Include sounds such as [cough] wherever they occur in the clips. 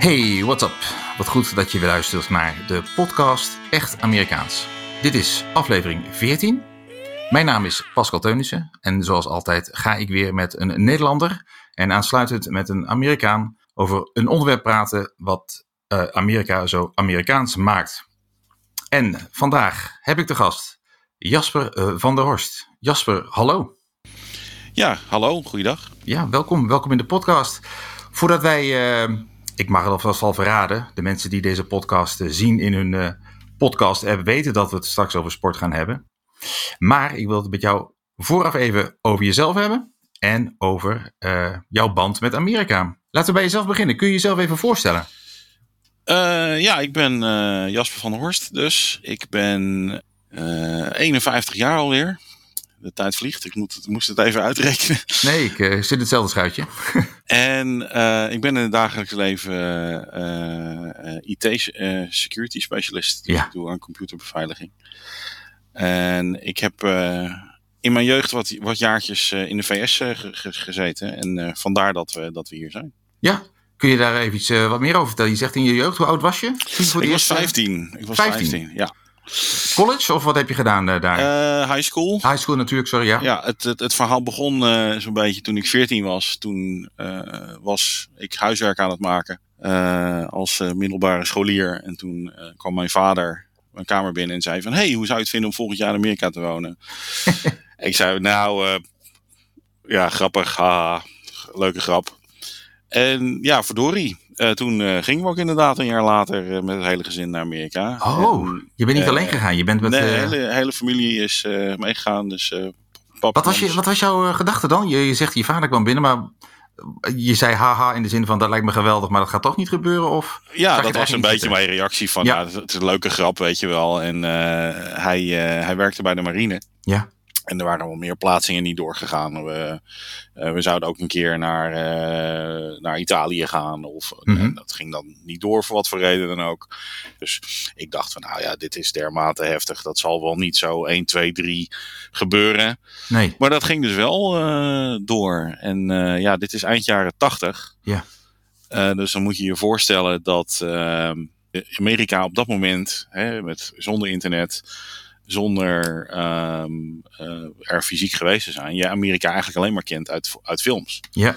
Hey, what's up? Wat goed dat je weer luistert naar de podcast Echt Amerikaans. Dit is aflevering 14. Mijn naam is Pascal Teunissen en zoals altijd ga ik weer met een Nederlander en aansluitend met een Amerikaan over een onderwerp praten wat uh, Amerika zo Amerikaans maakt. En vandaag heb ik de gast Jasper uh, van der Horst. Jasper, hallo. Ja, hallo, goeiedag. Ja, welkom, welkom in de podcast. Voordat wij... Uh, ik mag het alvast al verraden. De mensen die deze podcast zien in hun uh, podcast app weten dat we het straks over sport gaan hebben. Maar ik wil het met jou vooraf even over jezelf hebben en over uh, jouw band met Amerika. Laten we bij jezelf beginnen. Kun je jezelf even voorstellen? Ja, ik ben Jasper van der Horst dus. Ik ben 51 jaar alweer de tijd vliegt. Ik moet, moest het even uitrekenen. Nee, ik uh, zit in hetzelfde schuitje. [laughs] en uh, ik ben in het dagelijks leven uh, IT security specialist. Dus ja. ik doe aan computerbeveiliging. En ik heb in mijn jeugd wat, wat jaartjes in de VS ge gezeten. En vandaar dat we, dat we hier zijn. Ja, Kun je daar even iets wat meer over vertellen? Je zegt in je jeugd, hoe oud was je? Ik was 15. Ik was 15, 15 ja. College of wat heb je gedaan uh, daar? Uh, high school. High school natuurlijk, sorry. Ja, ja het, het, het verhaal begon uh, zo'n beetje toen ik 14 was. Toen was ik huiswerk aan het maken als middelbare scholier. En toen kwam mijn vader mijn kamer binnen en zei van... hey, hoe zou je het vinden om volgend jaar in Amerika te wonen? [laughs] ik zei, nou, ja, grappig, haha, leuke grap. En ja, verdorie. Uh, toen uh, gingen we ook inderdaad een jaar later uh, met het hele gezin naar Amerika. Oh, en, je bent niet alleen gegaan, je bent met... Nee, de hele, hele familie is meegegaan. Dus, wat, was je, wat was jouw gedachte dan? Je, je zegt, je vader kwam binnen, maar je zei haha in de zin van dat lijkt me geweldig, maar dat gaat toch niet gebeuren? Of ja, dat was een beetje zitten? mijn reactie van, ja. ja. het is een leuke grap, weet je wel. En hij, hij werkte bij de marine. Ja. En er waren wel meer plaatsingen niet doorgegaan. We, uh, we zouden ook een keer naar, uh, naar Italië gaan. Of, Mhm. mm -hmm. Dat ging dan niet door voor wat voor reden dan ook. Dus ik dacht van nou ja, dit is dermate heftig. Dat zal wel niet zo 1, 2, 3 gebeuren. Nee. Maar dat ging dus wel uh, door. En ja, dit is eind jaren 80. Ja. dus dan moet je je voorstellen dat Amerika op dat moment, hè, met, zonder internet zonder um, uh, er fysiek geweest te zijn, je Amerika eigenlijk alleen maar kent uit, uit films. Ja.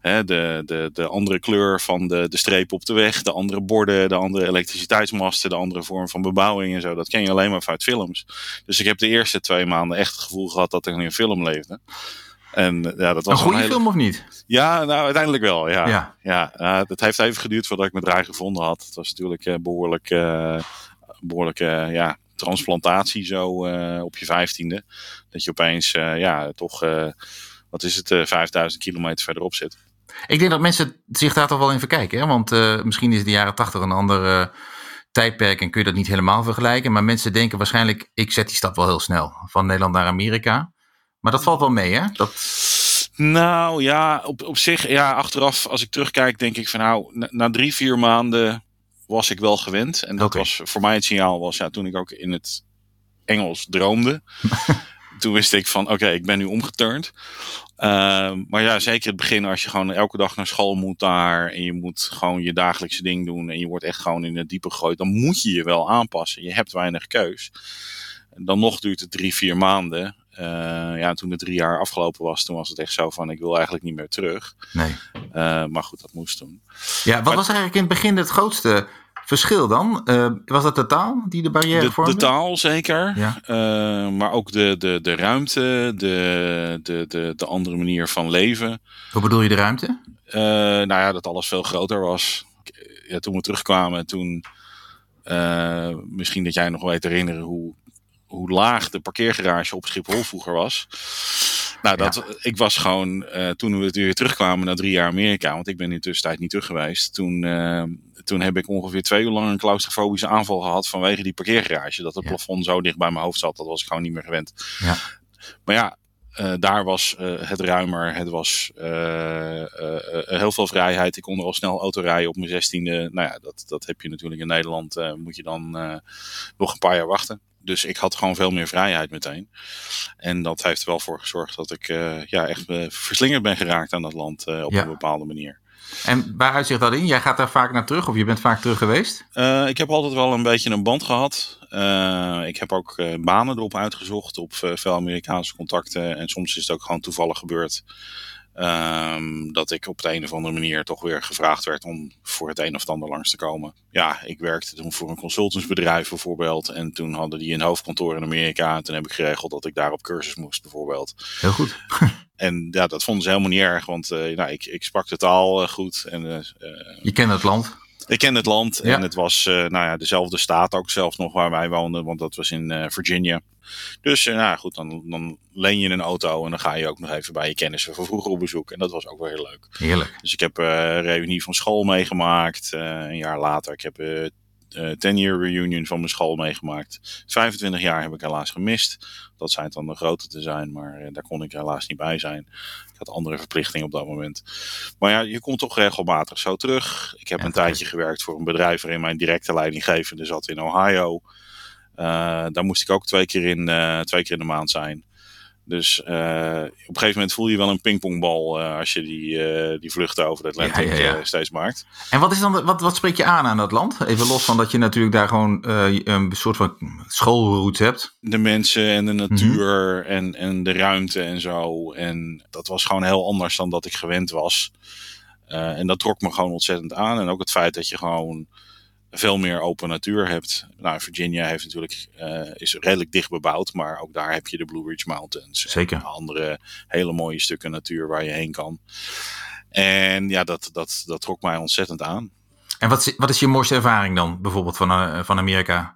He, de, de, de andere kleur van de, de streep op de weg, de andere borden, de andere elektriciteitsmasten, de andere vorm van bebouwing en zo. Dat ken je alleen maar uit films. Dus ik heb de eerste twee maanden echt het gevoel gehad dat ik in een film leefde. En, ja, dat was een goede hele... film of niet? Ja, nou uiteindelijk wel. Ja. Ja. Ja, uh, het heeft even geduurd voordat ik mijn draai gevonden had. Het was natuurlijk uh, behoorlijk, uh, behoorlijk ja, transplantatie zo uh, op je vijftiende. Dat je opeens, uh, ja, toch, uh, wat is het, 5000 kilometer verderop zit. Ik denk dat mensen zich daar toch wel in verkijken. Hè? Want misschien is de jaren 80 een ander tijdperk en kun je dat niet helemaal vergelijken. Maar mensen denken waarschijnlijk, ik zet die stap wel heel snel. Van Nederland naar Amerika. Maar dat valt wel mee, hè? Dat... Nou ja, op, op zich, ja, achteraf, als ik terugkijk, denk ik van nou, na, na drie, vier maanden was ik wel gewend. En dat okay. was voor mij het signaal was, ja, toen ik ook in het Engels droomde. [laughs] toen wist ik van, oké, okay, ik ben nu omgeturnd. Uh, maar ja, zeker het begin als je gewoon elke dag naar school moet daar. En je moet gewoon je dagelijkse ding doen. En je wordt echt gewoon in het diepe gegooid. Dan moet je je wel aanpassen. Je hebt weinig keus. En dan nog duurt het drie, vier maanden. Uh, ja, toen de drie jaar afgelopen was, toen was het echt zo van, ik wil eigenlijk niet meer terug. Nee. Uh, maar goed, dat moest toen. Ja, wat maar, was eigenlijk in het begin het grootste verschil dan? Uh, was dat de taal die de barrière de, vormde? De taal zeker. Ja. Uh, maar ook de, de, de ruimte, de, de, de, de andere manier van leven. Hoe bedoel je de ruimte? Uh, nou ja, dat alles veel groter was. Ja, toen we terugkwamen, toen... Misschien dat jij nog weet herinneren hoe, hoe laag de parkeergarage op Schiphol vroeger was. Nou, dat, ik was gewoon, uh, toen we weer terugkwamen na drie jaar Amerika, want ik ben in de tussentijd niet terug geweest, toen, uh, toen heb ik ongeveer twee uur lang een claustrofobische aanval gehad vanwege die parkeergarage. Dat het plafond zo dicht bij mijn hoofd zat, dat was ik gewoon niet meer gewend. Ja. Maar ja, uh, daar was uh, het ruimer, het was uh, heel veel vrijheid. Ik kon er al snel auto rijden op mijn zestiende. Nou ja, dat, dat heb je natuurlijk in Nederland. moet je dan nog een paar jaar wachten. Dus ik had gewoon veel meer vrijheid meteen. En dat heeft er wel voor gezorgd dat ik ja, echt verslingerd ben geraakt aan dat land op ja. een bepaalde manier. En waaruit zich dat in? Jij gaat daar vaak naar terug of je bent vaak terug geweest? Uh, ik heb altijd wel een beetje een band gehad. Uh, ik heb ook uh, banen erop uitgezocht op veel Amerikaanse contacten. En soms is het ook gewoon toevallig gebeurd. Um, dat ik op de een of andere manier toch weer gevraagd werd om voor het een of het ander langs te komen. Ja, ik werkte toen voor een consultantsbedrijf bijvoorbeeld. En toen hadden die een hoofdkantoor in Amerika. En toen heb ik geregeld dat ik daar op cursus moest bijvoorbeeld. Heel goed. [laughs] en ja, dat vonden ze helemaal niet erg. Want uh, nou, ik, ik sprak de taal uh, goed. En, uh, Je kent het land. Ik ken het land ja. en het was uh, nou ja, dezelfde staat ook zelfs nog waar wij woonden, want dat was in uh, Virginia. Dus uh, nou goed, dan, dan leen je een auto en dan ga je ook nog even bij je kennissen van vroeger op bezoek. En dat was ook wel heel leuk. Heerlijk. Dus ik heb een reunie van school meegemaakt. een jaar later, ik heb uh, 10-year reunion van mijn school meegemaakt. 25 jaar heb ik helaas gemist. Dat schijnt dan de grote te zijn, maar uh, daar kon ik helaas niet bij zijn. Ik had andere verplichtingen op dat moment. Maar ja, je komt toch regelmatig zo terug. Ik heb ja, een tijdje gewerkt voor een bedrijf waarin mijn directe leidinggevende zat in Ohio. Uh, daar moest ik ook twee keer in, uh, twee keer in de maand zijn. Dus uh, op een gegeven moment voel je wel een pingpongbal uh, als je die, uh, die vluchten over het Atlantic ja, ja, ja. steeds maakt. En wat, is dan, wat, wat spreekt je aan aan dat land? Even los van dat je natuurlijk daar gewoon een soort van schoolroute hebt. De mensen en de natuur mm -hmm. en, en de ruimte en zo. En dat was gewoon heel anders dan dat ik gewend was. en dat trok me gewoon ontzettend aan. En ook het feit dat je gewoon veel meer open natuur hebt. Nou, Virginia heeft natuurlijk, uh, is redelijk dicht bebouwd, maar ook daar heb je de Blue Ridge Mountains. Zeker. En andere hele mooie stukken natuur waar je heen kan. En ja, dat, dat, dat trok mij ontzettend aan. En wat is, wat is je mooiste ervaring dan, bijvoorbeeld van, uh, van Amerika?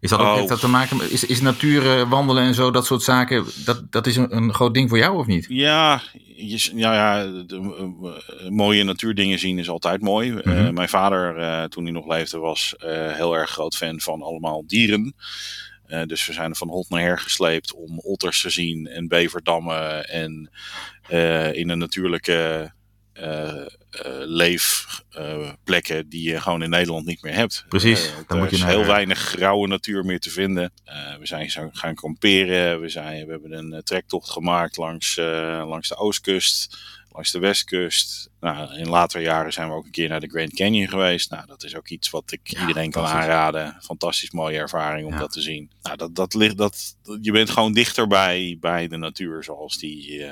Is dat ook, oh. heeft dat te maken is, is natuur wandelen en zo, dat soort zaken, dat, dat is een, een groot ding voor jou of niet? Ja, je, ja, ja de, mooie natuurdingen zien is altijd mooi. Mm -hmm. uh, mijn vader, uh, toen hij nog leefde, was heel erg groot fan van allemaal dieren. dus we zijn van hot naar her gesleept om otters te zien en beverdammen en in een natuurlijke leefplekken uh, die je gewoon in Nederland niet meer hebt. Precies. Uh, er moet je is naar... heel weinig grauwe natuur meer te vinden. We zijn gaan kamperen. We, zijn, we hebben een trektocht gemaakt langs, langs de oostkust, langs de westkust. Nou, in latere jaren zijn we ook een keer naar de Grand Canyon geweest. Nou, dat is ook iets wat ik ja, iedereen kan aanraden. Fantastisch mooie ervaring om ja. dat te zien. Nou, dat, dat ligt, dat, je bent gewoon dichter bij, bij de natuur zoals die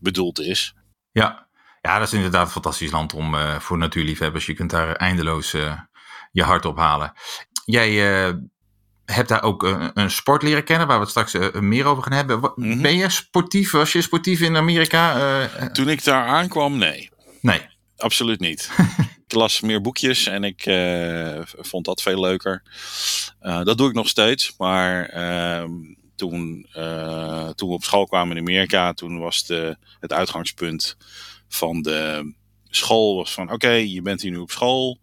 bedoeld is. Ja, ja, dat is inderdaad een fantastisch land om uh, voor natuurliefhebbers. Je kunt daar eindeloos uh, je hart ophalen. Jij uh, hebt daar ook een, een, sport leren kennen, waar we het straks meer over gaan hebben. Mm -hmm. Ben je sportief? Was je sportief in Amerika? Toen ik daar aankwam, nee. Nee. Absoluut niet. [laughs] ik las meer boekjes en ik vond dat veel leuker. dat doe ik nog steeds, maar ehm, toen, toen we op school kwamen in Amerika, toen was de, het uitgangspunt van de school was van oké, okay, je bent hier nu op school.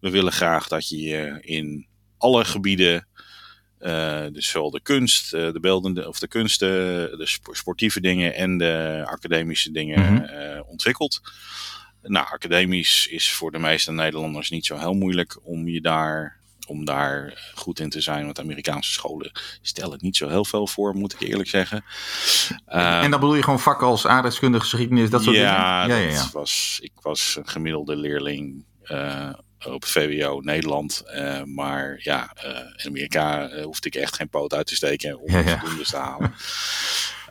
We willen graag dat je je in alle gebieden, uh, dus zowel de kunst, uh, de beeldende of de kunsten, de sportieve dingen en de academische dingen mm -hmm. uh, ontwikkelt. Nou, academisch is voor de meeste Nederlanders niet zo heel moeilijk om je daar om daar goed in te zijn. Want Amerikaanse scholen stellen het niet zo heel veel voor, moet ik eerlijk zeggen. Uh, en dan bedoel je gewoon vakken als aardrijkskunde, geschiedenis, dat soort ja, dingen? Ja, ja, ja. Was, ik was een gemiddelde leerling uh, op VWO Nederland. Uh, maar ja, in Amerika hoefde ik echt geen poot uit te steken om ja, ja. voldoende te halen.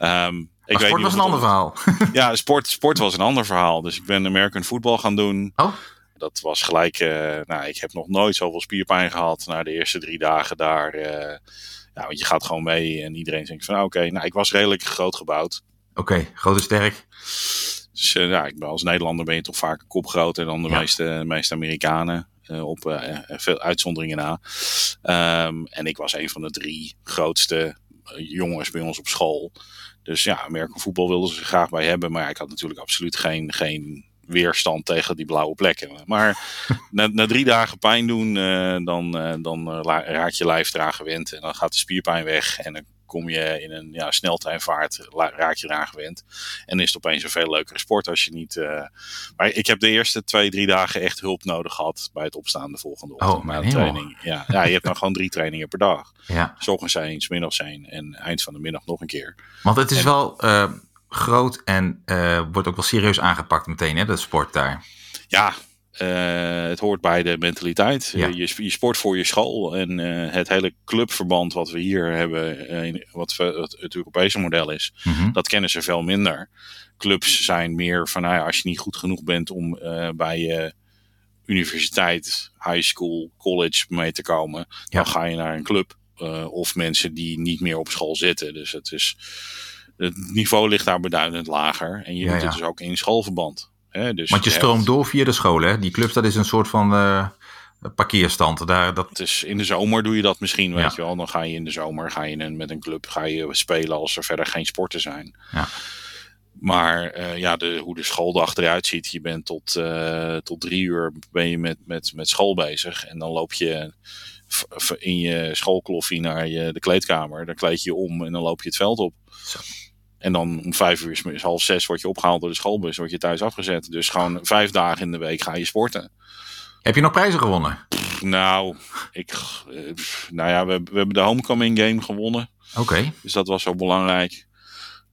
Um, ik sport was een ander verhaal. ja, sport, sport was een ander verhaal. Dus ik ben American voetbal gaan doen. Oh. Dat was gelijk, uh, nou, ik heb nog nooit zoveel spierpijn gehad na de eerste drie dagen daar. Uh, ja, want je gaat gewoon mee en iedereen denkt van, oké, okay, nou, ik was redelijk groot gebouwd. Oké, okay, groot en sterk. Dus uh, ja, ik ben als Nederlander ben je toch vaak een kop groter dan de ja. meeste, meeste Amerikanen. op veel uitzonderingen na. Um, en ik was een van de drie grootste jongens bij ons op school. Dus ja, American voetbal wilden ze graag bij hebben. Maar ja, ik had natuurlijk absoluut geen, geen weerstand tegen die blauwe plekken. Maar [laughs] na, na, drie dagen pijn doen, dan, dan raak je lijf eraan gewend. En dan gaat de spierpijn weg. En dan kom je in een ja, sneltreinvaart, raak je eraan gewend. En is het opeens een veel leukere sport als je niet. Uh... Maar ik heb de eerste twee, drie dagen echt hulp nodig gehad bij het opstaan de volgende ochtend. Oh, mijn de training. Ja, ja, je hebt dan gewoon drie trainingen per dag. Ja. S ochtends eens, middags één en eind van de middag nog een keer. Want het is En- wel eh, groot en eh, wordt ook wel serieus aangepakt meteen, hè, dat sport daar. Ja, eh, het hoort bij de mentaliteit. Ja. Je, je sport voor je school. En eh, het hele clubverband wat we hier hebben, in- wat we- het, Europese model is, Mhm. dat kennen ze veel minder. Clubs zijn meer van, nou ja, als je niet goed genoeg bent om bij je universiteit, high school, college mee te komen, Ja. dan ga je naar een club. of mensen die niet meer op school zitten. Dus het, is, het niveau ligt daar beduidend lager. En je Ja, doet het dus ook in schoolverband. Hè? Dus Want je stroomt door via de scholen, hè? Die clubs, dat is een soort van eh, parkeerstand. Daar, dat, Dus in de zomer doe je dat misschien, weet je wel. Dan ga je in de zomer ga je met een club ga je spelen als er verder geen sporten zijn. Ja. Maar eh, ja, de, hoe de schooldag eruit ziet. Je bent tot, eh, tot drie uur ben je met, met, met school bezig. En dan loop je in je schoolkloffie naar je, de kleedkamer. Dan kleed je je om en dan loop je het veld op. Zo. En dan om vijf uur, 's middags, half zes, word je opgehaald door de schoolbus. Word je thuis afgezet. Dus gewoon vijf dagen in de week ga je sporten. Heb je nog prijzen gewonnen? Nou, ik, eh, pff, nou ja, we, we hebben de homecoming game gewonnen. Oké. Dus dat was zo belangrijk.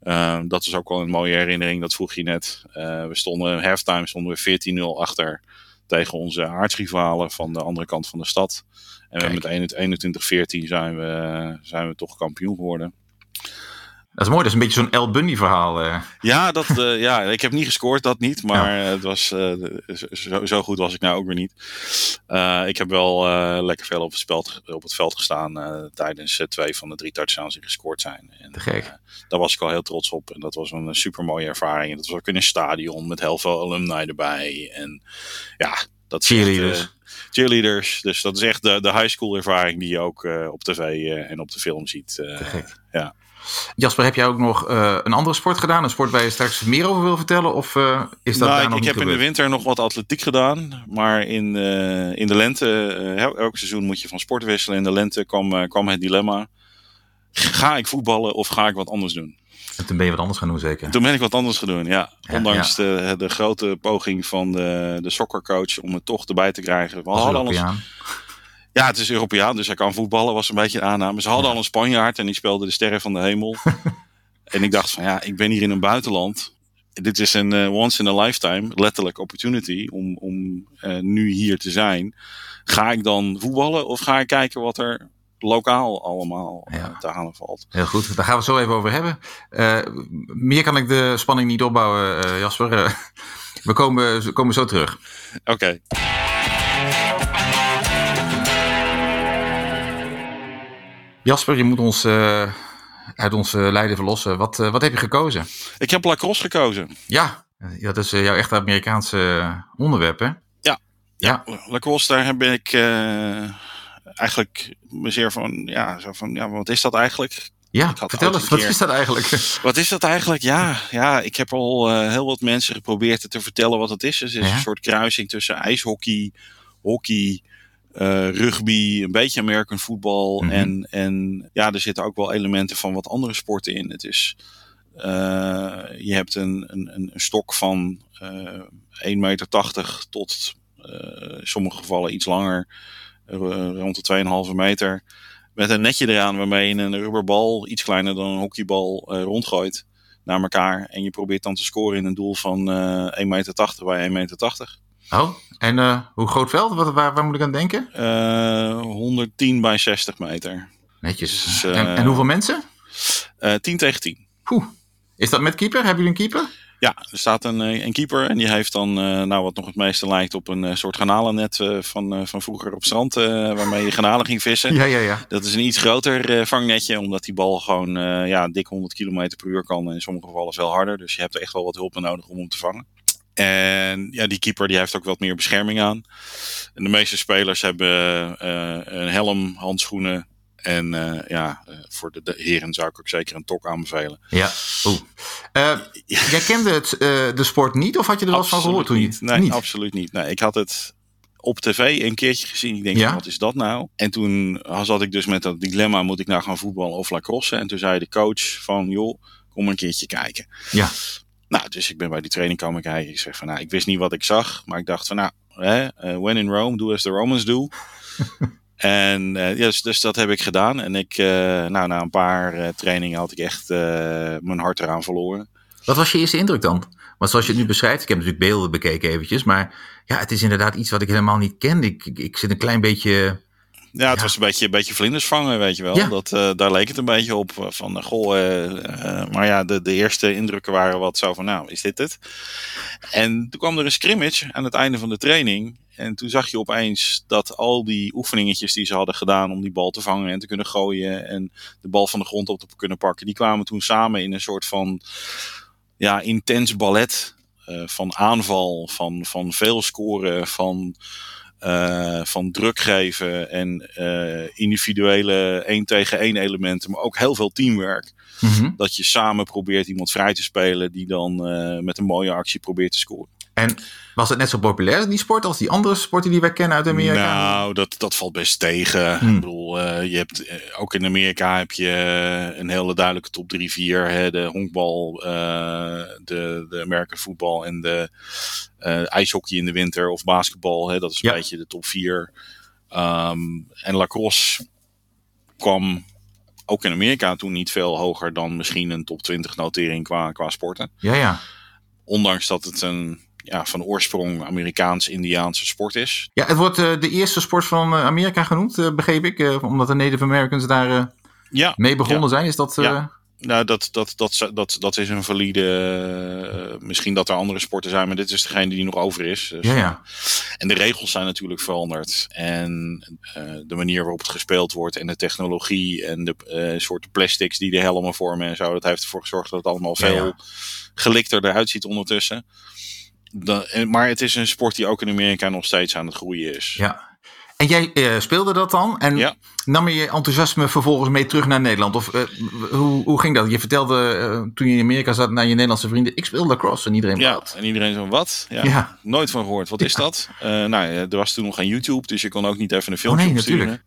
Eh, dat is ook wel een mooie herinnering, dat vroeg je net. Eh, we stonden halftime stonden we 14-0 achter tegen onze aardsrivalen van de andere kant van de stad. En we Kijk. met 21-14 zijn we, zijn we toch kampioen geworden. Dat is mooi, dat is een beetje zo'n El Bundy verhaal. eh. Ja, dat, eh, ja, ik heb niet gescoord, dat niet. Maar het was, eh, zo, zo goed was ik nou ook weer niet. Eh, ik heb wel eh, lekker veel op het, veld, op het veld gestaan eh, tijdens eh, twee van de drie touchdowns die gescoord zijn. En, Te gek. eh, daar was ik al heel trots op. En dat was een super mooie ervaring. En dat was ook in een stadion met heel veel alumni erbij. En ja, dat echt, Cheerleaders. eh, cheerleaders. Dus dat is echt de, de high school ervaring die je ook eh, op tv eh, en op de film ziet. eh, Te gek. Ja. Jasper, heb jij ook nog eh, een andere sport gedaan? Een sport waar je straks meer over wil vertellen? Of eh, is dat Nou, daar ik, nog ik heb in de winter nog wat atletiek gedaan. Maar in, eh, in de lente, el- elk seizoen moet je van sport wisselen. In de lente kwam, kwam het dilemma. Ga ik voetballen of ga ik wat anders doen? En toen ben je wat anders gaan doen zeker? Toen ben ik wat anders gaan doen, ja. Ja, Ondanks De, de grote poging van de, de soccercoach om het toch erbij te krijgen. We hadden al een, Europeaan. Ja, het is Europeaan, dus hij kan voetballen, was een beetje een aanname. Ze hadden al een Spanjaard en die speelde de sterren van de hemel. [laughs] en ik dacht van ja, ik ben hier in een buitenland. Dit is een eh, once in a lifetime, letterlijk opportunity om, om eh, nu hier te zijn. Ga ik dan voetballen of ga ik kijken wat er lokaal allemaal eh, te halen valt? Heel goed, daar gaan we het zo even over hebben. Eh, meer kan ik de spanning niet opbouwen, Jasper. [laughs] We komen, we komen zo terug. Oké. Jasper, je moet ons eh, uit onze lijden verlossen. Wat, eh, wat heb je gekozen? Ik heb lacrosse gekozen. Ja, dat is eh, jouw echte Amerikaanse eh, onderwerp, hè? Ja. Ja, Lacrosse, daar heb ik eh, eigenlijk zeer van, ja, zo van, ja, wat is dat eigenlijk? ja vertel eens, een wat is dat eigenlijk? [laughs] Wat is dat eigenlijk? Ja, ja ik heb al eh, heel wat mensen geprobeerd te vertellen wat het is. Het is Ja? een soort kruising tussen ijshockey, hockey, eh, rugby, een beetje American voetbal. Mhm. en, en ja, er zitten ook wel elementen van wat andere sporten in. Het is, eh, je hebt een, een, een stok van eh 1,80 meter tot in sommige gevallen iets langer, rond de 2,5 meter. Met een netje eraan waarmee je een rubberbal, iets kleiner dan een hockeybal, rondgooit naar elkaar. En je probeert dan te scoren in een doel van eh 1,80 meter bij 1,80 meter. Oh, en eh, hoe groot veld? Wat, waar, waar moet ik aan denken? Eh 110 bij 60 meter. Netjes. Dus, eh, en, en hoeveel mensen? Eh 10 tegen 10. Poeh. Is dat met keeper? Hebben jullie een keeper? Ja, er staat een, eh, een keeper en die heeft dan, eh, nou wat nog het meeste lijkt op een eh, soort garnalennet eh, van, eh, van vroeger op strand, eh, waarmee je garnalen ging vissen. Ja, ja, ja. Dat is een iets groter eh, vangnetje, omdat die bal gewoon eh, ja, dik 100 km per uur kan. En in sommige gevallen veel harder. Dus je hebt er echt wel wat hulp nodig om hem te vangen. En ja, die keeper die heeft ook wat meer bescherming aan. En de meeste spelers hebben eh, een helm, handschoenen En eh, ja, uh, voor de, de, heren zou ik ook zeker een tok aanbevelen. Ja. Oeh. Jij kende het, de sport niet of had je er wel van gehoord toen niet? Nee, niet? absoluut niet. Nee, ik had het op tv een keertje gezien. Ik denk, ja? wat is dat nou? En toen zat ik dus met dat dilemma, moet ik nou gaan voetballen of lacrosse? En toen zei de coach van, joh, kom een keertje kijken. Ja. Nou, dus ik ben bij die training komen kijken. Ik zeg van, nou, ik wist niet wat ik zag. Maar ik dacht van, nou, hè, when in Rome, do as the Romans do. [laughs] En uh, dus, dus, dat heb ik gedaan. En ik, uh, nou, na een paar trainingen had ik echt mijn hart eraan verloren. Wat was je eerste indruk dan? Want zoals je het nu beschrijft, ik heb natuurlijk beelden bekeken eventjes. Maar ja, het is inderdaad iets wat ik helemaal niet ken. Ik, ik, ik zit een klein beetje... Ja, het was een beetje, een beetje vlinders vangen, weet je wel. Ja. Dat, daar leek het een beetje op. Van, goh, maar ja, de, de eerste indrukken waren wat zo van, nou, is dit het? En toen kwam er een scrimmage aan het einde van de training. En toen zag je opeens dat al die oefeningetjes die ze hadden gedaan om die bal te vangen en te kunnen gooien en de bal van de grond op te kunnen pakken, die kwamen toen samen in een soort van ja, intens ballet. Van aanval, van, van veel scoren, van, uh, van druk geven en uh, individuele één tegen één elementen, maar ook heel veel teamwork. Mm -hmm. Dat je samen probeert iemand vrij te spelen die dan met een mooie actie probeert te scoren. En was het net zo populair, die sport, als die andere sporten die wij kennen uit Amerika? Nou, dat, dat valt best tegen. Hmm. Ik bedoel, uh, je hebt, uh, ook in Amerika heb je uh, een hele duidelijke top 3, 4. Hè, de honkbal, de, de American voetbal en de ijshockey in de winter of basketbal. Hè, dat is een ja. beetje de top 4. Um, en lacrosse kwam ook in Amerika toen niet veel hoger dan misschien een top 20 notering qua, qua sporten. Ja, ja. Ondanks dat het een ja, van oorsprong Amerikaans-Indiaanse sport is. Ja, het wordt uh, de eerste sport van uh, Amerika genoemd, uh, begreep ik. omdat de Native Americans daar ja, mee begonnen ja. zijn. Is dat... Ja. Nou, dat, dat, dat, dat, dat is een valide. misschien dat er andere sporten zijn, maar dit is degene die nog over is. Dus, ja, ja. En de regels zijn natuurlijk veranderd. En de manier waarop het gespeeld wordt en de technologie en de soorten plastics die de helmen vormen en zo. Dat heeft ervoor gezorgd dat het allemaal veel ja. gelikter eruit ziet ondertussen maar het is een sport die ook in Amerika nog steeds aan het groeien is. Ja. En jij uh, speelde dat dan? En ja. nam je je enthousiasme vervolgens mee terug naar Nederland? Of uh, hoe, hoe ging dat? Je vertelde uh, toen je in Amerika zat naar je Nederlandse vrienden: ik speelde lacrosse en iedereen Ja, wat. en iedereen zo: wat? Ja, ja. Nooit van gehoord. Wat is dat? nou, er was toen nog geen YouTube, dus je kon ook niet even een filmpje oh,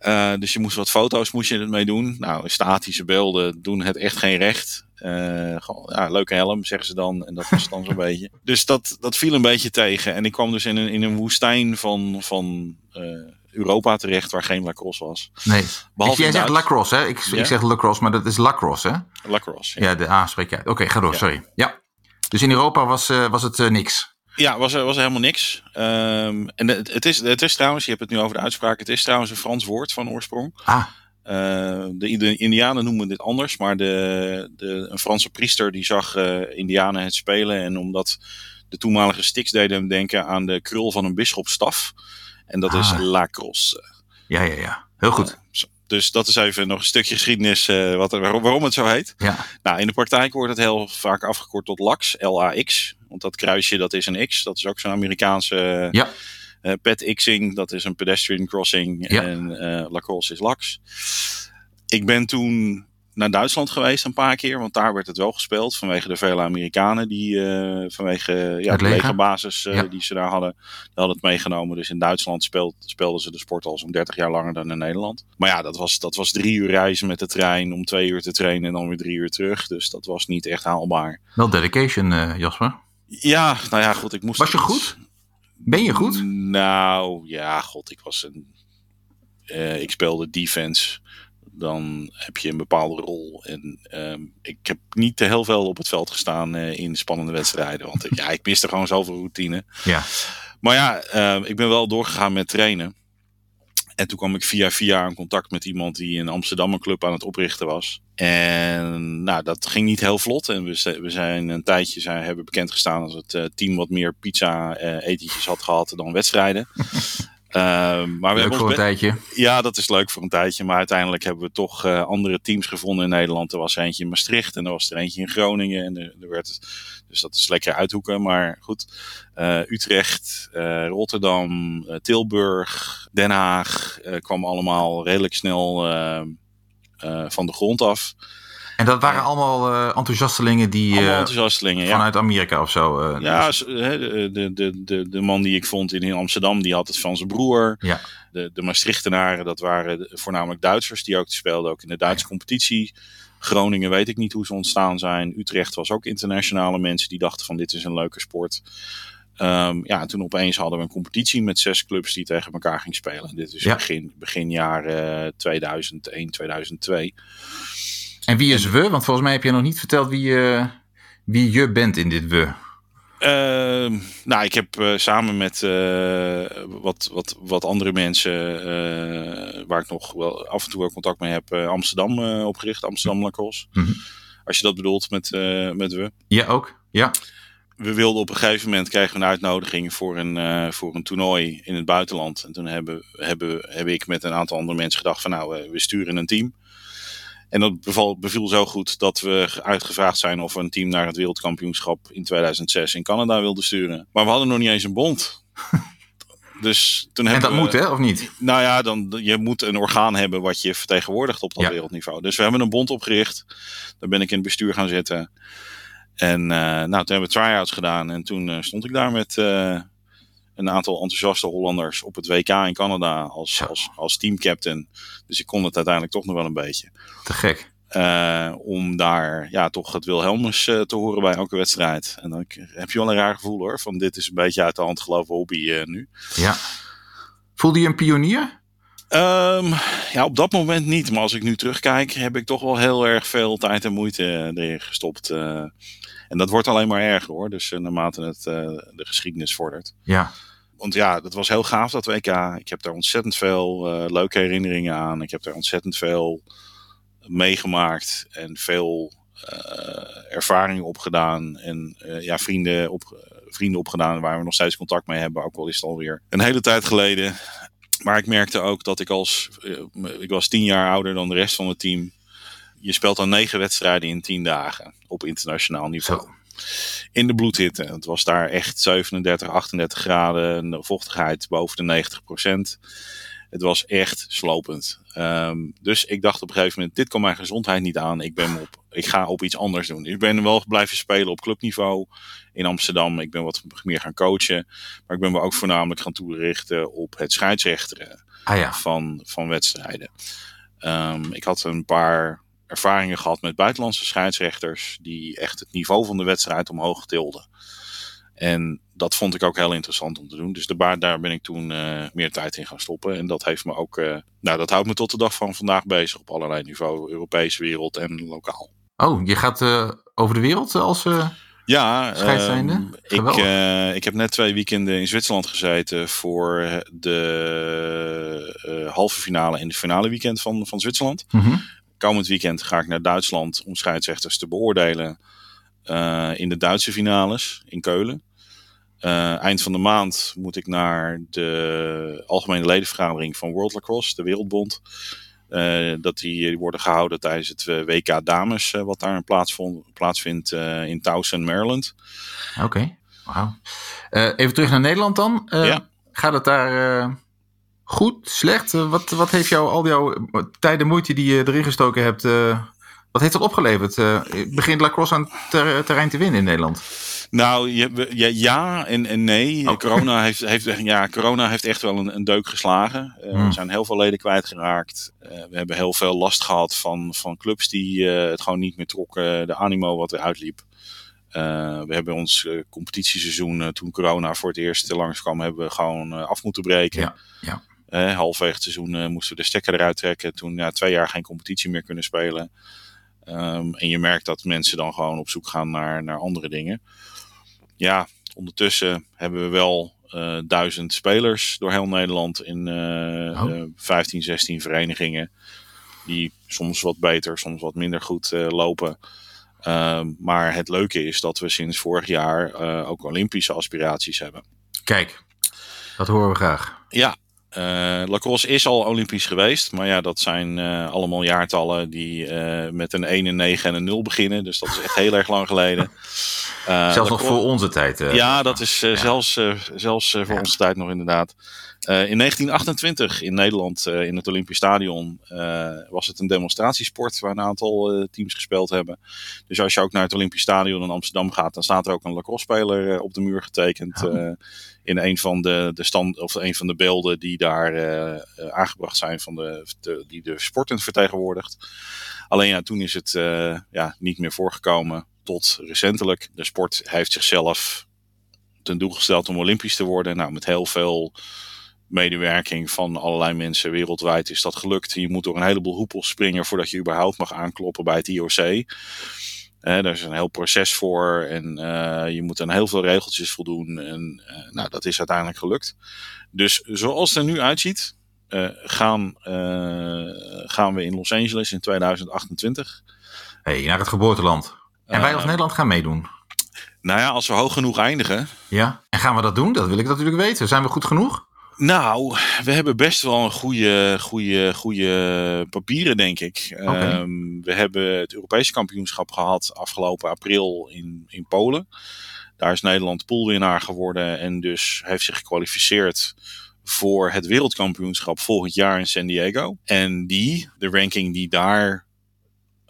nee, dus je moest wat foto's moest je ermee doen. Nou, statische beelden doen het echt geen recht. Uh, gewoon, ja, leuke helm, zeggen ze dan. En dat was dan zo'n [laughs] beetje. Dus dat, dat viel een beetje tegen. En ik kwam dus in een, in een woestijn van, van uh, Europa terecht waar geen lacrosse was. Nee. Behalve jij zegt lacrosse, hè? Ik, ja? ik zeg lacrosse, maar dat is lacrosse, hè? Lacrosse. Ja, ja de A spreek je uit. Oké, okay, ga door, ja. sorry. Ja. Dus in Europa was, uh, was het niks. Ja, was er, was er helemaal niks. Um, en het, het, is, het is trouwens, je hebt het nu over de uitspraak, het is trouwens een Frans woord van oorsprong. Ah. Uh, de, de, Indianen noemen dit anders, maar de, de, een Franse priester die zag uh, Indianen het spelen. En omdat de toenmalige Styx deden hem denken aan de krul van een bisschopstaf. En dat ah. is lacrosse. Ja, ja, ja. Heel goed. Uh, dus dat is even nog een stukje geschiedenis wat, waarom, waarom het zo heet. Ja. Nou, in de praktijk wordt het heel vaak afgekort tot LAX, L-A-X. Want dat kruisje, dat is een X. Dat is ook zo'n Amerikaanse... Ja. Uh, pet Xing, dat is een pedestrian crossing. Ja. En uh, lacrosse is lax. Ik ben toen naar Duitsland geweest een paar keer, want daar werd het wel gespeeld. Vanwege de vele Amerikanen die uh, vanwege ja, de legerbasis uh, ja. die ze daar hadden, die hadden het meegenomen. Dus in Duitsland speeld, speelden ze de sport al zo'n 30 jaar langer dan in Nederland. Maar ja, dat was, dat was drie uur reizen met de trein om twee uur te trainen en dan weer drie uur terug. Dus dat was niet echt haalbaar. Wel dedication, uh, Jasper. Ja, nou ja, goed. Ik moest was je goed? Ben je goed? Nou, ja, god, ik was een. Ik speelde defense. Dan heb je een bepaalde rol. En uh, ik heb niet te heel veel op het veld gestaan uh, in spannende wedstrijden. Want [laughs] ja, ik miste gewoon zoveel routine. Ja. Maar ja, ik ben wel doorgegaan met trainen. En toen kwam ik via via in contact met iemand die in Amsterdam een club aan het oprichten was. En nou, dat ging niet heel vlot. En we, we zijn een tijdje zijn, hebben bekend gestaan als het uh, team wat meer pizza uh, etentjes had gehad dan wedstrijden. [laughs] uh, maar we leuk voor een tijdje. Ja, dat is leuk voor een tijdje. Maar uiteindelijk hebben we toch uh, andere teams gevonden in Nederland. Er was eentje in Maastricht en er was er eentje in Groningen. En er, er werd dus dat is lekker uithoeken. Maar goed, uh, Utrecht, uh, Rotterdam, Tilburg, Den Haag kwamen allemaal redelijk snel van de grond af. En dat waren allemaal uh, enthousiastelingen die. Allemaal enthousiastelingen, vanuit Amerika of zo. Uh, ja, dus. de, de, de, de man die ik vond in Amsterdam, die had het van zijn broer. Ja. De, de Maastrichtenaren, dat waren voornamelijk Duitsers die ook speelden, ook in de Duitse competitie. Groningen weet ik niet hoe ze ontstaan zijn. Utrecht was ook internationale mensen die dachten van dit is een leuke sport. Um, ja, en toen opeens hadden we een competitie met zes clubs die tegen elkaar gingen spelen. Dit is begin, begin jaren 2001, 2002. En wie is we? Want volgens mij heb je nog niet verteld wie, uh, wie je bent in dit we. Uh, nou, ik heb uh, samen met uh, wat, wat, wat andere mensen, waar ik nog wel af en toe wel contact mee heb, Amsterdam opgericht, Amsterdam Lacrosse. Mm -hmm. Als je dat bedoelt met, met we. Ja, ook. Ja. We wilden op een gegeven moment kregen we een uitnodiging voor een, voor een toernooi in het buitenland. En toen hebben, hebben, heb ik met een aantal andere mensen gedacht van nou, we sturen een team. En dat beval, beviel zo goed dat we uitgevraagd zijn of we een team naar het wereldkampioenschap in 2006 in Canada wilden sturen. Maar we hadden nog niet eens een bond. [laughs] Dus toen en dat we, moet hè, of niet? Nou ja, dan, je moet een orgaan hebben wat je vertegenwoordigt op dat ja. wereldniveau. Dus we hebben een bond opgericht. Daar ben ik in het bestuur gaan zitten. En uh, nou, toen hebben we try-outs gedaan. En toen uh, stond ik daar met uh, een aantal enthousiaste Hollanders op het WK in Canada als, als, als teamcaptain. Dus ik kon het uiteindelijk toch nog wel een beetje. Te gek. Uh, om daar ja, toch het Wilhelmus uh, te horen bij elke wedstrijd. En dan heb je wel een raar gevoel hoor. Van dit is een beetje uit de hand gelopen hobby uh, nu. Ja. Voelde je een pionier? Um, ja, op dat moment niet. Maar als ik nu terugkijk, heb ik toch wel heel erg veel tijd en moeite erin gestopt. en dat wordt alleen maar erger hoor. Dus naarmate het de geschiedenis vordert. Ja. Want ja, dat was heel gaaf dat WK. Ik heb daar ontzettend veel uh, leuke herinneringen aan. Ik heb daar ontzettend veel meegemaakt en veel uh, ervaringen opgedaan. En uh, ja, vrienden, op, vrienden opgedaan waar we nog steeds contact mee hebben. Ook al is het alweer een hele tijd geleden. Maar ik merkte ook dat ik als... ik was tien jaar ouder dan de rest van het team. Je speelt dan negen wedstrijden in tien dagen op internationaal niveau. In de bloedhitte. Het was daar echt 37, 38 graden, de vochtigheid boven de 90 procent. Het was echt slopend. Um, dus ik dacht op een gegeven moment, dit kan mijn gezondheid niet aan. Ik, ben op, ik ga op iets anders doen. Ik ben wel blijven spelen op clubniveau in Amsterdam. Ik ben wat meer gaan coachen. Maar ik ben me ook voornamelijk gaan toerichten op het scheidsrechteren ah ja. van, van wedstrijden. Um, ik had een paar ervaringen gehad met buitenlandse scheidsrechters die echt het niveau van de wedstrijd omhoog tilden. En dat vond ik ook heel interessant om te doen. Dus de baar, daar ben ik toen uh, meer tijd in gaan stoppen. En dat heeft me ook, uh, nou, dat houdt me tot de dag van vandaag bezig op allerlei niveau, Europese wereld en lokaal. Oh, je gaat uh, over de wereld als ja, scheidsrechter? ik, ik heb net twee weekenden in Zwitserland gezeten voor de halve finale en de finale weekend van, van Zwitserland. Mm -hmm komend weekend ga ik naar Duitsland om scheidsrechters te beoordelen uh, in de Duitse finales in Keulen. Uh, eind van de maand moet ik naar de algemene ledenvergadering van World Lacrosse, de Wereldbond. Uh, dat die, die, worden gehouden tijdens het WK Dames, wat daar plaatsvond, plaatsvindt in Towson, Maryland. Oké, okay. wauw. even terug naar Nederland dan. ja. Gaat het daar goed, slecht? Uh, wat, wat heeft jou al jouw tijd en moeite die je erin gestoken hebt, uh, wat heeft dat opgeleverd? Uh, begint lacrosse aan ter, terrein te winnen in Nederland? Nou, ja, ja en, en nee. Oh. Corona, heeft, heeft, ja, corona heeft echt wel een, een deuk geslagen. Hmm. Er zijn heel veel leden kwijtgeraakt. we hebben heel veel last gehad van, van clubs die het gewoon niet meer trokken. De animo wat eruit liep. Uh, we hebben ons uh, competitieseizoen, uh, toen corona voor het eerst langskwam, hebben we gewoon af moeten breken. Ja, ja. Uh, het seizoen uh, moesten we de stekker eruit trekken. Toen ja, twee jaar geen competitie meer kunnen spelen. Um, en je merkt dat mensen dan gewoon op zoek gaan naar, naar andere dingen. Ja, ondertussen hebben we wel uh, duizend spelers door heel Nederland in oh. 15, 16 verenigingen. Die soms wat beter, soms wat minder goed lopen. Um, maar het leuke is dat we sinds vorig jaar ook Olympische aspiraties hebben. Kijk, dat horen we graag. Ja, uh, lacrosse is al olympisch geweest, maar ja, dat zijn uh, allemaal jaartallen die uh, met een 1, een 9 en een 0 beginnen. Dus dat is echt heel erg lang geleden. [laughs] Zelfs nog voor onze tijd. Ja, dat is ja. zelfs, zelfs voor ja. onze tijd nog inderdaad. In 1928 in Nederland, in het Olympisch Stadion, was het een demonstratiesport waar een aantal teams gespeeld hebben. Dus als je ook naar het Olympisch Stadion in Amsterdam gaat, dan staat er ook een lacrosse-speler op de muur getekend. Oh. in een van de, de stand, of een van de beelden die daar aangebracht zijn van de, de, die de sporten vertegenwoordigt. Alleen ja, toen is het ja, niet meer voorgekomen tot recentelijk. De sport heeft zichzelf ten doel gesteld om Olympisch te worden. Nou, met heel veel medewerking van allerlei mensen wereldwijd is dat gelukt. Je moet door een heleboel hoepels springen voordat je überhaupt mag aankloppen bij het IOC. Eh, daar is een heel proces voor en uh, je moet aan heel veel regeltjes voldoen. En uh, nou, dat is uiteindelijk gelukt. Dus zoals het er nu uitziet, gaan, gaan we in Los Angeles in 2028. Hey, naar het geboorteland. En wij als eh, Nederland gaan meedoen. Nou ja, als we hoog genoeg eindigen. Ja, en gaan we dat doen? Dat wil ik natuurlijk weten. Zijn we goed genoeg? Nou, we hebben best wel een goede, goede, goede papieren, denk ik. Um, we hebben het Europese kampioenschap gehad afgelopen april in, in Polen. Daar is Nederland poolwinnaar geworden en dus heeft zich gekwalificeerd voor het wereldkampioenschap volgend jaar in San Diego. En die, de ranking die daar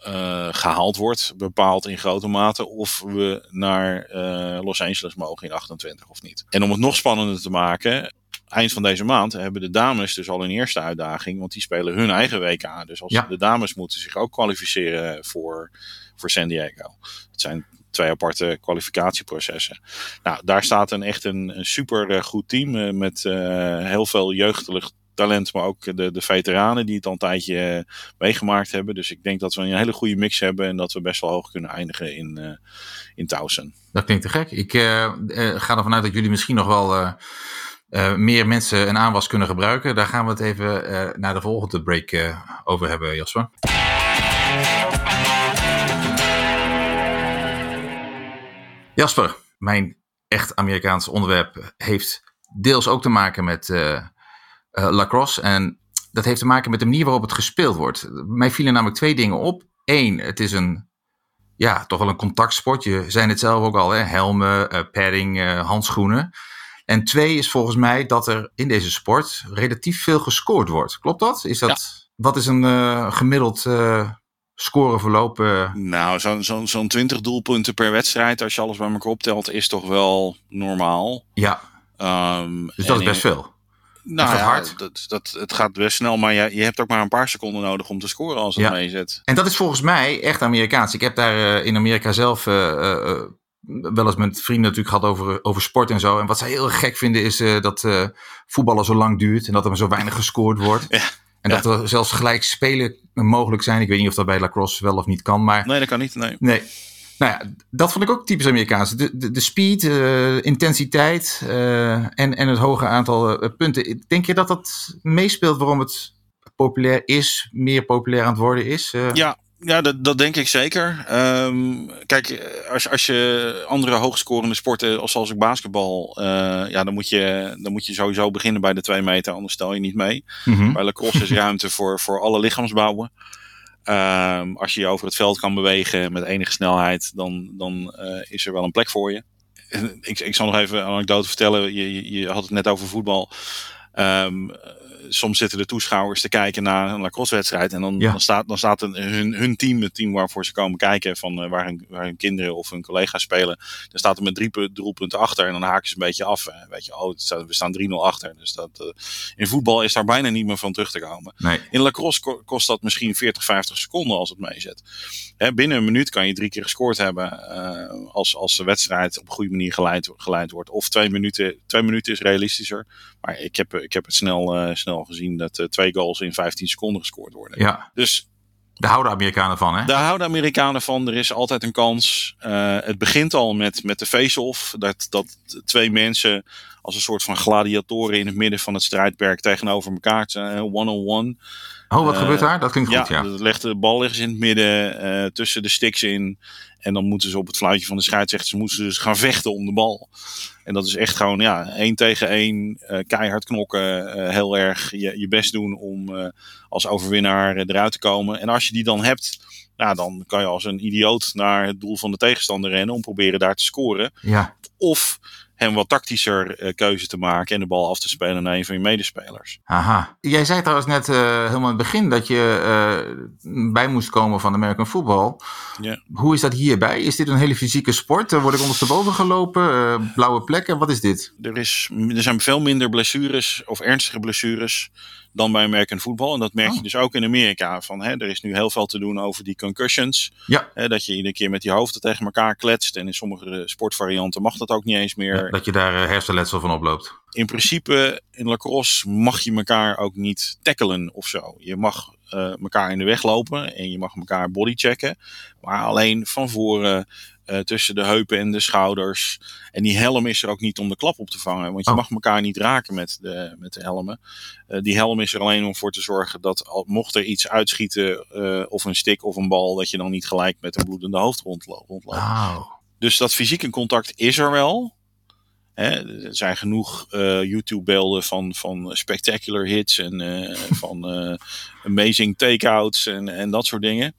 uh, gehaald wordt, bepaalt in grote mate of we naar uh, Los Angeles mogen in 28 of niet. En om het nog spannender te maken, eind van deze maand hebben de dames dus al een eerste uitdaging, want die spelen hun eigen WK. Dus als de dames moeten zich ook kwalificeren voor, voor San Diego. Het zijn twee aparte kwalificatieprocessen. Nou, daar staat een echt een, een super eh, goed team met uh, heel veel jeugdig talent, maar ook de, de veteranen die het al een tijdje eh, meegemaakt hebben. Dus ik denk dat we een hele goede mix hebben en dat we best wel hoog kunnen eindigen in, uh, in Towson. Dat klinkt te gek. Ik ga ervan uit dat jullie misschien nog wel meer mensen een aanwas kunnen gebruiken. Daar gaan we het even naar de volgende break over hebben, Jasper. Jasper, mijn echt Amerikaans onderwerp heeft deels ook te maken met lacrosse. En dat heeft te maken met de manier waarop het gespeeld wordt. Mij vielen namelijk twee dingen op. Eén, het is een, ja, toch wel een contactsport. Je zei het zelf ook al, hè? helmen, padding, handschoenen. En twee is volgens mij dat er in deze sport relatief veel gescoord wordt. Klopt dat? Is dat Wat is een uh, gemiddeld scoreverloop? Nou, zo'n zo, zo 20 doelpunten per wedstrijd, als je alles bij elkaar optelt, is toch wel normaal. Ja. Um, dus dat is best veel. Nou ja, hard. Dat, dat, het gaat best snel, maar je, je hebt ook maar een paar seconden nodig om te scoren als het ja. meezet. En dat is volgens mij echt Amerikaans. Ik heb daar uh, in Amerika zelf uh, uh, wel eens met vrienden natuurlijk gehad over, over sport en zo. En wat zij heel gek vinden is dat voetballen zo lang duurt en dat er maar zo weinig gescoord wordt. Ja. En dat er zelfs gelijk spelen mogelijk zijn. Ik weet niet of dat bij lacrosse wel of niet kan. Maar... Nee, dat kan niet. Nee. nee. Nou ja, dat vond ik ook typisch Amerikaans. De, de, de speed, uh, intensiteit uh, en, en het hoge aantal uh, punten. Denk je dat dat meespeelt waarom het populair is, meer populair aan het worden is? Ja, ja, dat, dat denk ik zeker. Um, kijk, als, als je andere hoogscorende sporten, zoals ik basketbal, uh, ja, dan moet, je, dan moet je sowieso beginnen bij de twee meter, anders stel je niet mee. Mm -hmm. Bij lacrosse is ruimte [laughs] voor, voor alle lichaamsbouwen. Um, als je je over het veld kan bewegen met enige snelheid, dan, dan uh, is er wel een plek voor je. Ik, ik zal nog even een anekdote vertellen. Je, je, je had het net over voetbal. Um, soms zitten de toeschouwers te kijken naar een lacrosse-wedstrijd. En dan, dan staat, dan staat een, hun, hun team, het team waarvoor ze komen kijken, van, uh, waar, hun, waar hun kinderen of hun collega's spelen. Dan staat er met drie doelpunten achter. En dan haken ze een beetje af. Weet je, oh, staat, we staan 3-0 achter. Dus dat, uh, in voetbal is daar bijna niet meer van terug te komen. Nee. In lacrosse ko kost dat misschien 40, 50 seconden als het meezet. Hè, binnen een minuut kan je drie keer gescoord hebben. Uh, als, als de wedstrijd op een goede manier geleid, geleid wordt. Of twee minuten, twee minuten is realistischer. Maar ik heb, ik heb het snel, snel gezien dat uh, twee goals in 15 seconden gescoord worden. Ja. Dus daar houden Amerikanen van, hè? Daar houden Amerikanen van. Er is altijd een kans. Uh, het begint al met, met de face-off. Dat, dat twee mensen als een soort van gladiatoren in het midden van het strijdperk tegenover elkaar zijn. One-on-one. Oh, wat uh, gebeurt daar? Dat klinkt goed, ja. ja. legt de bal ergens in het midden, uh, tussen de sticks in. En dan moeten ze op het fluitje van de scheidsrechters moeten ze dus gaan vechten om de bal. En dat is echt gewoon ja, één tegen één, uh, keihard knokken, heel erg je, je best doen om als overwinnaar eruit te komen. En als je die dan hebt, nou, dan kan je als een idioot naar het doel van de tegenstander rennen om proberen daar te scoren. Ja. Of hem wat tactischer uh, keuze te maken en de bal af te spelen naar een van je medespelers. Aha. Jij zei trouwens net uh, helemaal in het begin dat je uh, bij moest komen van American Football. Ja. Hoe is dat hierbij? Is dit een hele fysieke sport? Word ik ondersteboven gelopen? blauwe plekken? Wat is dit? Er, is, er zijn veel minder blessures of ernstige blessures dan bij American Football. En dat merk je oh. dus ook in Amerika. Van, hè, er is nu heel veel te doen over die concussions. Ja. Hè, dat je iedere keer met je hoofden tegen elkaar kletst. En in sommige sportvarianten mag dat ook niet eens meer. Ja, dat je daar uh, hersenletsel van oploopt. In principe, in lacrosse mag je elkaar ook niet tackelen of zo. Je mag uh, elkaar in de weg lopen en je mag elkaar bodychecken. Maar alleen van voren uh, tussen de heupen en de schouders. En die helm is er ook niet om de klap op te vangen. Want je oh. mag elkaar niet raken met de, met de helmen. Uh, die helm is er alleen om voor te zorgen dat al, mocht er iets uitschieten, of een stick of een bal, dat je dan niet gelijk met een bloedende hoofd rondloopt. Wow. Dus dat fysieke contact is er wel. Hè, er zijn genoeg uh, YouTube-beelden van, van spectacular hits en uh, [laughs] van uh, amazing takeouts en, en dat soort dingen.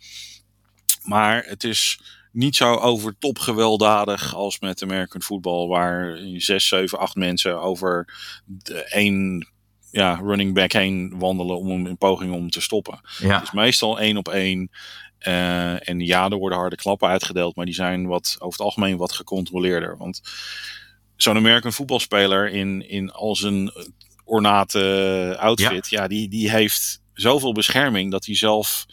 Maar het is niet zo over top gewelddadig als met American Football, waar zes, zeven, acht mensen over één ja, running back heen wandelen om in poging om te stoppen. Ja. Het is meestal één op één. En ja, er worden harde klappen uitgedeeld, maar die zijn wat, over het algemeen wat gecontroleerder. Want zo'n American voetbalspeler in, in al zijn ornate outfit, ja. ja, die, die heeft zoveel bescherming dat hij zelf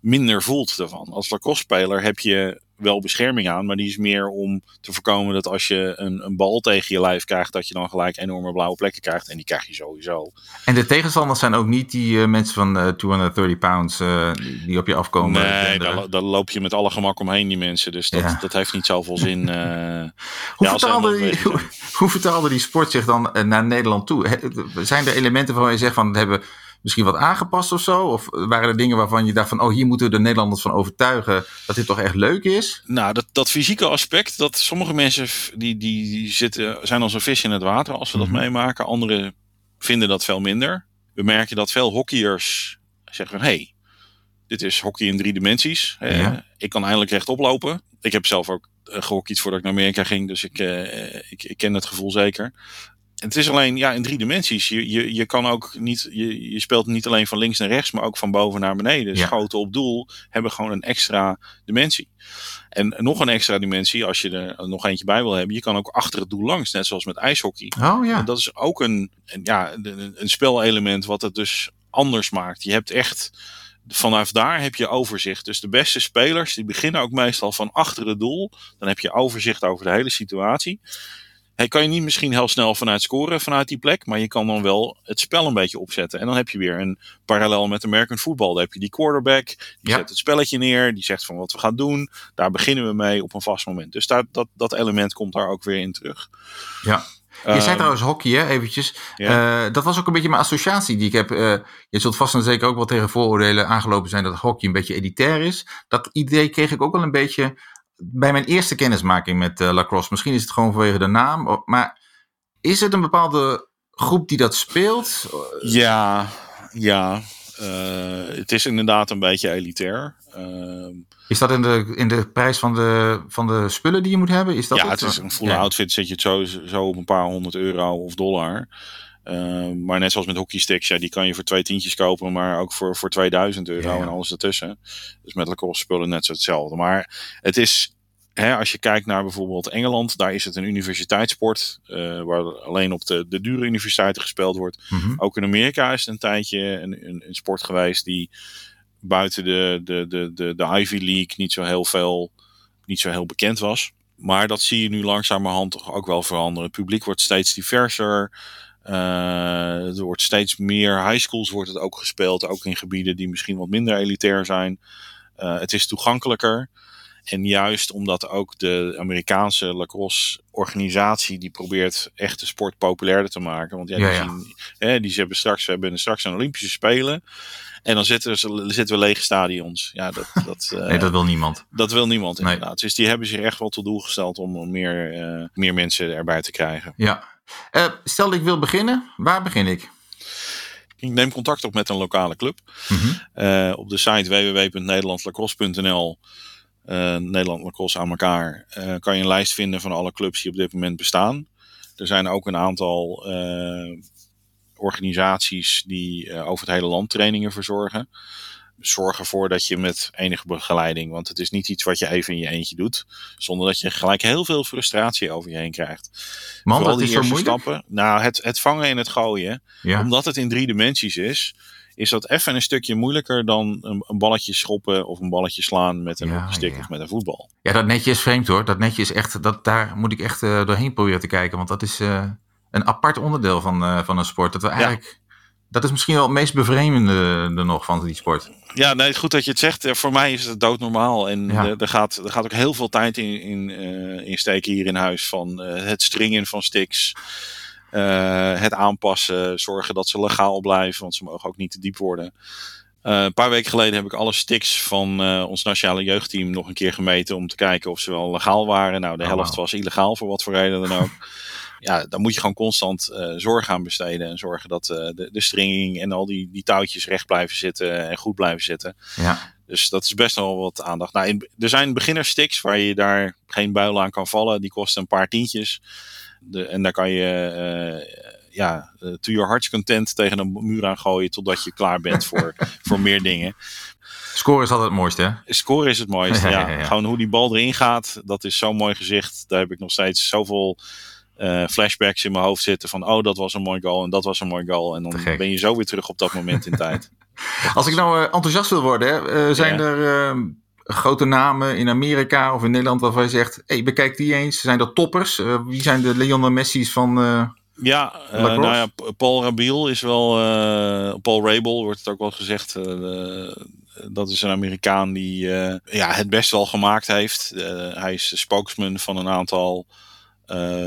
minder voelt ervan. Als lacrosse-speler heb je wel bescherming aan, maar die is meer om te voorkomen dat als je een, een bal tegen je lijf krijgt, dat je dan gelijk enorme blauwe plekken krijgt. En die krijg je sowieso. En de tegenstanders zijn ook niet die uh, mensen van uh, 230 pounds uh, die op je afkomen. Nee, daar, daar, loop je met alle gemak omheen, die mensen. Dus dat, ja. dat heeft niet zoveel zin. [laughs] hoe, ja, vertaalde die, hoe, [laughs] hoe, vertaalde die sport zich dan naar Nederland toe? He, zijn er elementen waarvan je zegt van hebben misschien wat aangepast of zo? Of waren er dingen waarvan je dacht van, oh, hier moeten we de Nederlanders van overtuigen dat dit toch echt leuk is? Nou, dat, dat fysieke aspect, dat sommige mensen die, die, die zitten, zijn als een vis in het water als ze dat mm -hmm. meemaken. Anderen vinden dat veel minder. We merken dat veel hockeyers zeggen van, hey, dit is hockey in drie dimensies. Ja. Ik kan eindelijk rechtop lopen. Ik heb zelf ook gehockeyd voordat ik naar Amerika ging, dus ik, uh, ik, ik ken het gevoel zeker het is alleen ja, in drie dimensies. Je, je, je kan ook niet, je, je speelt niet alleen van links naar rechts, maar ook van boven naar beneden. Ja. Schoten op doel hebben gewoon een extra dimensie. En nog een extra dimensie, als je er nog eentje bij wil hebben, je kan ook achter het doel langs, net zoals met ijshockey. Oh ja. En dat is ook een, een ja, een, een spelelement wat het dus anders maakt. Je hebt echt vanaf daar heb je overzicht. Dus de beste spelers die beginnen ook meestal van achter het doel. Dan heb je overzicht over de hele situatie. Hij kan je niet misschien heel snel vanuit scoren vanuit die plek, maar je kan dan wel het spel een beetje opzetten. En dan heb je weer een parallel met American voetbal. Dan heb je die quarterback, die Ja. zet het spelletje neer, die zegt van wat we gaan doen. Daar beginnen we mee op een vast moment. Dus daar, dat, dat element komt daar ook weer in terug. Ja. Je Ehm, zei trouwens hockey, hè, eventjes. Eh, dat was ook een beetje mijn associatie die ik heb. Eh, je zult vast en zeker ook wel tegen vooroordelen aangelopen zijn dat hockey een beetje elitair is. Dat idee kreeg ik ook wel een beetje bij mijn eerste kennismaking met uh, lacrosse. Misschien is het gewoon vanwege de naam. of- Maar is het een bepaalde groep die dat speelt? Ja, ja. eh, het is inderdaad een beetje elitair. Ehm, Is dat in de, in de prijs van de, van de spullen die je moet hebben? Is dat ja, het is een full Ja. outfit. Zet je het zo, zo op een paar honderd euro of dollar. Ehm, maar net zoals met hockeysticks, ja, die kan je voor twee tientjes kopen, maar ook voor, voor 2000 euro Ja, ja. en alles ertussen. Dus met lacrosse spullen net zo hetzelfde. Maar het is, hè, als je kijkt naar bijvoorbeeld Engeland, daar is het een universiteitssport, eh, waar alleen op de, de dure universiteiten gespeeld wordt. Mhm. Ook in Amerika is het een tijdje een, een, een sport geweest die buiten de, de, de, de, de Ivy League niet zo heel veel, niet zo heel bekend was. Maar dat zie je nu langzamerhand toch ook wel veranderen. Het publiek wordt steeds diverser. Eh, er wordt steeds meer high schools wordt het ook gespeeld. Ook in gebieden die misschien wat minder elitair zijn. Eh, het is toegankelijker. En juist omdat ook de Amerikaanse lacrosse organisatie die probeert echt de sport populairder te maken. Want ja, die, Ja, ja. Zien, hè, die ze hebben straks, we hebben straks een Olympische Spelen. En dan zitten, we, zitten we lege stadions. Ja, dat, [laughs] dat, eh, Nee, dat wil niemand. dat wil niemand Nee. inderdaad. Dus die hebben zich echt wel tot doel gesteld om meer, meer mensen erbij te krijgen. Ja. Eh, stel ik wil beginnen, waar begin ik? Ik neem contact op met een lokale club. Mhm. Eh, op de site www.nederlandlacrosse.nl eh Nederland Lacrosse aan elkaar kan je een lijst vinden van alle clubs die op dit moment bestaan. Er zijn ook een aantal organisaties die over het hele land trainingen verzorgen. Zorg ervoor dat je met enige begeleiding, want het is niet iets wat je even in je eentje doet, zonder dat je gelijk heel veel frustratie over je heen krijgt. Man, Vooral is eerste stappen. Nou, het, het vangen en het gooien Ja. omdat het in drie dimensies is, is dat even een stukje moeilijker dan een, een balletje schoppen of een balletje slaan met een Ja, ja. of met een voetbal. ja, dat netje is vreemd hoor. Dat netje is echt, dat, daar moet ik echt eh, doorheen proberen te kijken. Want dat is eh, een apart onderdeel van, eh, van een sport. Dat we eigenlijk, dat is misschien wel het meest bevreemdende er nog van die sport. Ja, nee, goed dat je het zegt. Eh, Voor mij is het doodnormaal. En Ja. eh, er, gaat, er gaat ook heel veel tijd in, in, eh, in steken hier in huis. Van het stringen van sticks. het aanpassen. Zorgen dat ze legaal blijven. Want ze mogen ook niet te diep worden. Een paar weken geleden heb ik alle sticks van ons nationale jeugdteam nog een keer gemeten. Om te kijken of ze wel legaal waren. Nou, de Oh, helft was illegaal voor wat voor reden dan ook. [laughs] ja, dan moet je gewoon constant eh, zorg aan besteden. En zorgen dat eh, de, de stringing en al die, die touwtjes recht blijven zitten. En goed blijven zitten. Ja, Dus dat is best wel wat aandacht. Nou, in- er zijn beginnersticks waar je daar geen buil aan kan vallen. Die kosten een paar tientjes. De, en daar kan je eh, ja, to your heart's content tegen een muur aan gooien totdat je klaar bent [laughs] voor, voor meer dingen. score is altijd het mooiste hè? Scoren is het mooiste. [laughs] Ja, Ja, ja, ja. Gewoon hoe die bal erin gaat, dat is zo'n mooi gezicht. Daar heb ik nog steeds zoveel eh, flashbacks in mijn hoofd zitten van oh, dat was een mooi goal en dat was een mooi goal. En dan ben je zo weer terug op dat moment in tijd. [laughs] Als ik nou eh, enthousiast wil worden, hè, eh, zijn Ja. er eh, grote namen in Amerika of in Nederland waarvan je zegt, hey, bekijk die eens. Zijn dat toppers? Wie zijn de Lionel Messi's van... eh, Ja, nou ja, Paul Rabiel is wel, eh, Paul Rabel wordt het ook wel gezegd. dat is een Amerikaan die eh, ja, het best wel gemaakt heeft. Eh, hij is de spokesman van een aantal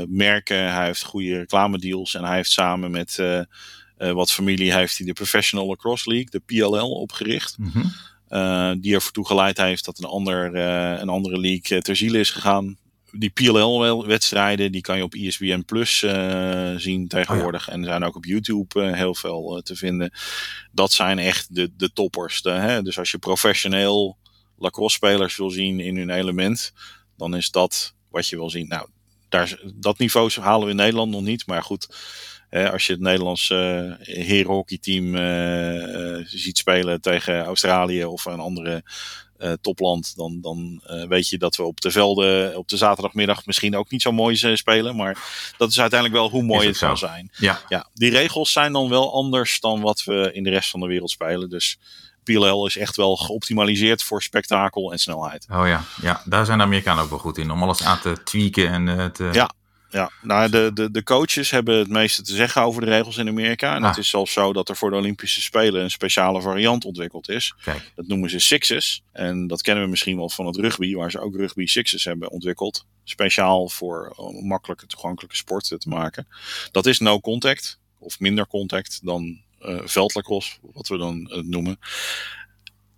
merken. Hij heeft goede reclamedeals en hij heeft samen met eh, eh, wat familie heeft hij de Professional Lacrosse League, de PLL, opgericht. mhm. Eh, die ervoor toe geleid heeft dat een, ander, eh, een andere league eh, ter ziele is gegaan. Die PLL-wedstrijden die kan je op E ESPN Plus eh, zien tegenwoordig. En er zijn ook op YouTube eh, heel veel eh, te vinden. Dat zijn echt de, de toppers. De, hè? Dus als je professioneel lacrosse-spelers wil zien in hun element, dan is dat wat je wil zien. Nou, daar, dat niveau halen we in Nederland nog niet. Maar goed, hè, als je het Nederlands eh herenhockeyteam eh, eh, ziet spelen tegen Australië of een andere topland, dan, dan weet je dat we op de velden op de zaterdagmiddag misschien ook niet zo mooi spelen. Maar dat is uiteindelijk wel hoe mooi het het zo. kan zijn. Ja, Ja, die regels zijn dan wel anders dan wat we in de rest van de wereld spelen. Dus PLL is echt wel geoptimaliseerd voor spektakel en snelheid. oh ja. ja, daar zijn de Amerikanen ook wel goed in. Om alles aan te tweaken en eh, te... Ja. Ja, nou, de, de, de coaches hebben het meeste te zeggen over de regels in Amerika. En Ah. het is zelfs zo dat er voor de Olympische Spelen een speciale variant ontwikkeld is. Kijk, Dat noemen ze sixes. En dat kennen we misschien wel van het rugby, waar ze ook rugby sixes hebben ontwikkeld. Speciaal voor makkelijke toegankelijke sport te maken. Dat is no contact, of minder contact dan veldlacrosse, wat we dan eh, noemen.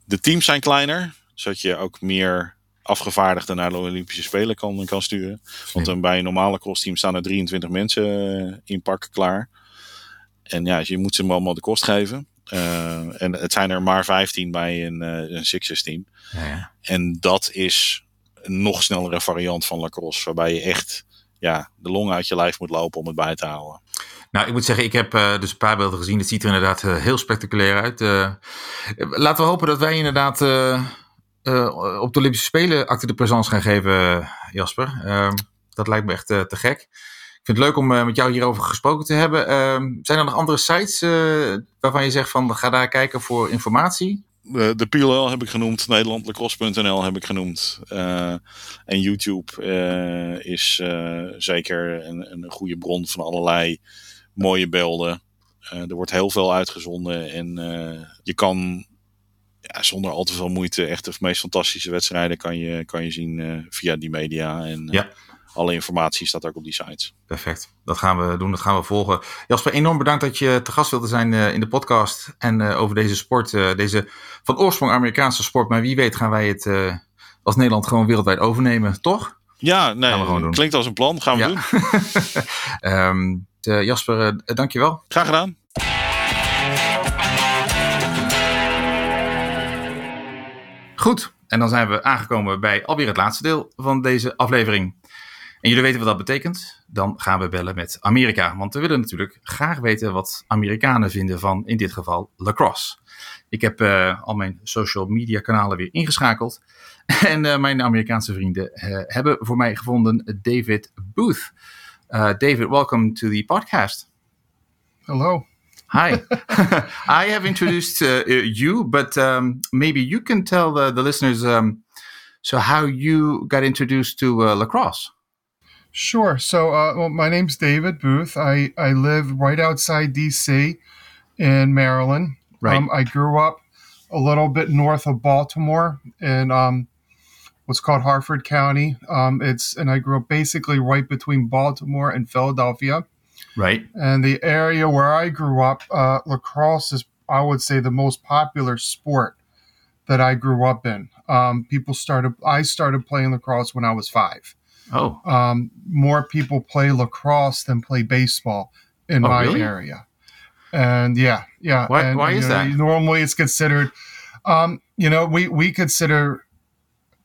De teams zijn kleiner, zodat je ook meer afgevaardigden naar de Olympische Spelen kan, kan sturen. Want dan bij een normale crossteam staan er 23 mensen eh, in pak klaar. En ja, je moet ze allemaal de kost geven. Eh, en het zijn er maar 15 bij een, eh een Sixers team. ja, ja. En dat is een nog snellere variant van lacrosse. Waarbij je echt ja, de long uit je lijf moet lopen om het bij te houden. Nou, ik moet zeggen, ik heb eh, dus een paar beelden gezien. Het ziet er inderdaad eh, heel spectaculair uit. Eh, laten we hopen dat wij inderdaad op de Olympische Spelen acte de présence gaan geven, Jasper. Ehm, dat lijkt me echt te gek. Ik vind het leuk om met jou hierover gesproken te hebben. Ehm, zijn er nog andere sites waarvan je zegt van ga daar kijken voor informatie? De, PLL heb ik genoemd, nederlandlacrosse.nl heb ik genoemd. En YouTube is zeker een, een goede bron van allerlei mooie beelden. Eh, er wordt heel veel uitgezonden en eh, je kan ja, zonder al te veel moeite echt de meest fantastische wedstrijden kan je, kan je zien eh, via die media. En Ja. alle informatie staat ook op die sites. Perfect. Dat gaan we doen, dat gaan we volgen. Jasper, enorm bedankt dat je te gast wilde zijn in de podcast. En over deze sport, deze van oorsprong Amerikaanse sport. Maar wie weet gaan wij het als Nederland gewoon wereldwijd overnemen, toch? Ja, nee, Gaan we gewoon doen. klinkt als een plan. Gaan we Ja. doen. [laughs] Ehm, eh, Jasper, eh, dankjewel. Graag gedaan. Goed, en dan zijn we aangekomen bij alweer het laatste deel van deze aflevering. En jullie weten wat dat betekent? Dan gaan we bellen met Amerika. Want we willen natuurlijk graag weten wat Amerikanen vinden van, in dit geval, lacrosse. Ik heb eh, al mijn social media kanalen weer ingeschakeld. [laughs] En eh, mijn Amerikaanse vrienden eh, hebben voor mij gevonden David Booth. Uh, David, welcome to the podcast. Hello. Hi. [laughs] [laughs] I have introduced uh, uh, you, but um, maybe you can tell the, the listeners um, so how you got introduced to uh, lacrosse. Sure. So, uh, well, my name's David Booth. I, I live right outside DC in Maryland. Right. Um, I grew up a little bit north of Baltimore in um, what's called Harford County. Um, it's and I grew up basically right between Baltimore and Philadelphia. right. And the area where I grew up, uh, lacrosse is, I would say, the most popular sport that I grew up in. Um, people started, I started playing lacrosse when I was five. Oh, Um, more people play lacrosse than play baseball in Oh, my really? area. And yeah, yeah. Why- and, why is know, that? Normally it's considered, um, you know, we, we consider,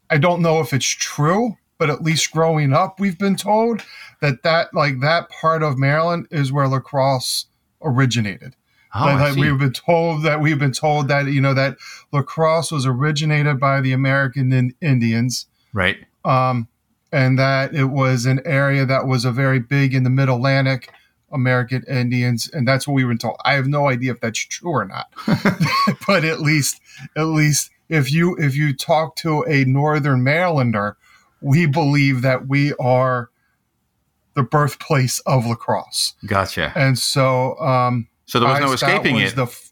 I don't know if it's true, but at least growing up, we've been told that that, like, that part of Maryland is where lacrosse originated. oh Like, like we've been told that we've been told that you know that lacrosse was originated by the American in- Indians, right. um, and that it was an area that was a very big in the Mid Atlantic American Indians, and that's what we were told. I have no idea if that's true or not, [laughs] [laughs] but at least at least if you if you talk to a Northern Marylander, we believe that we are the birthplace of lacrosse, Gotcha. and so. Um, So there was no I- escaping was it. The, f-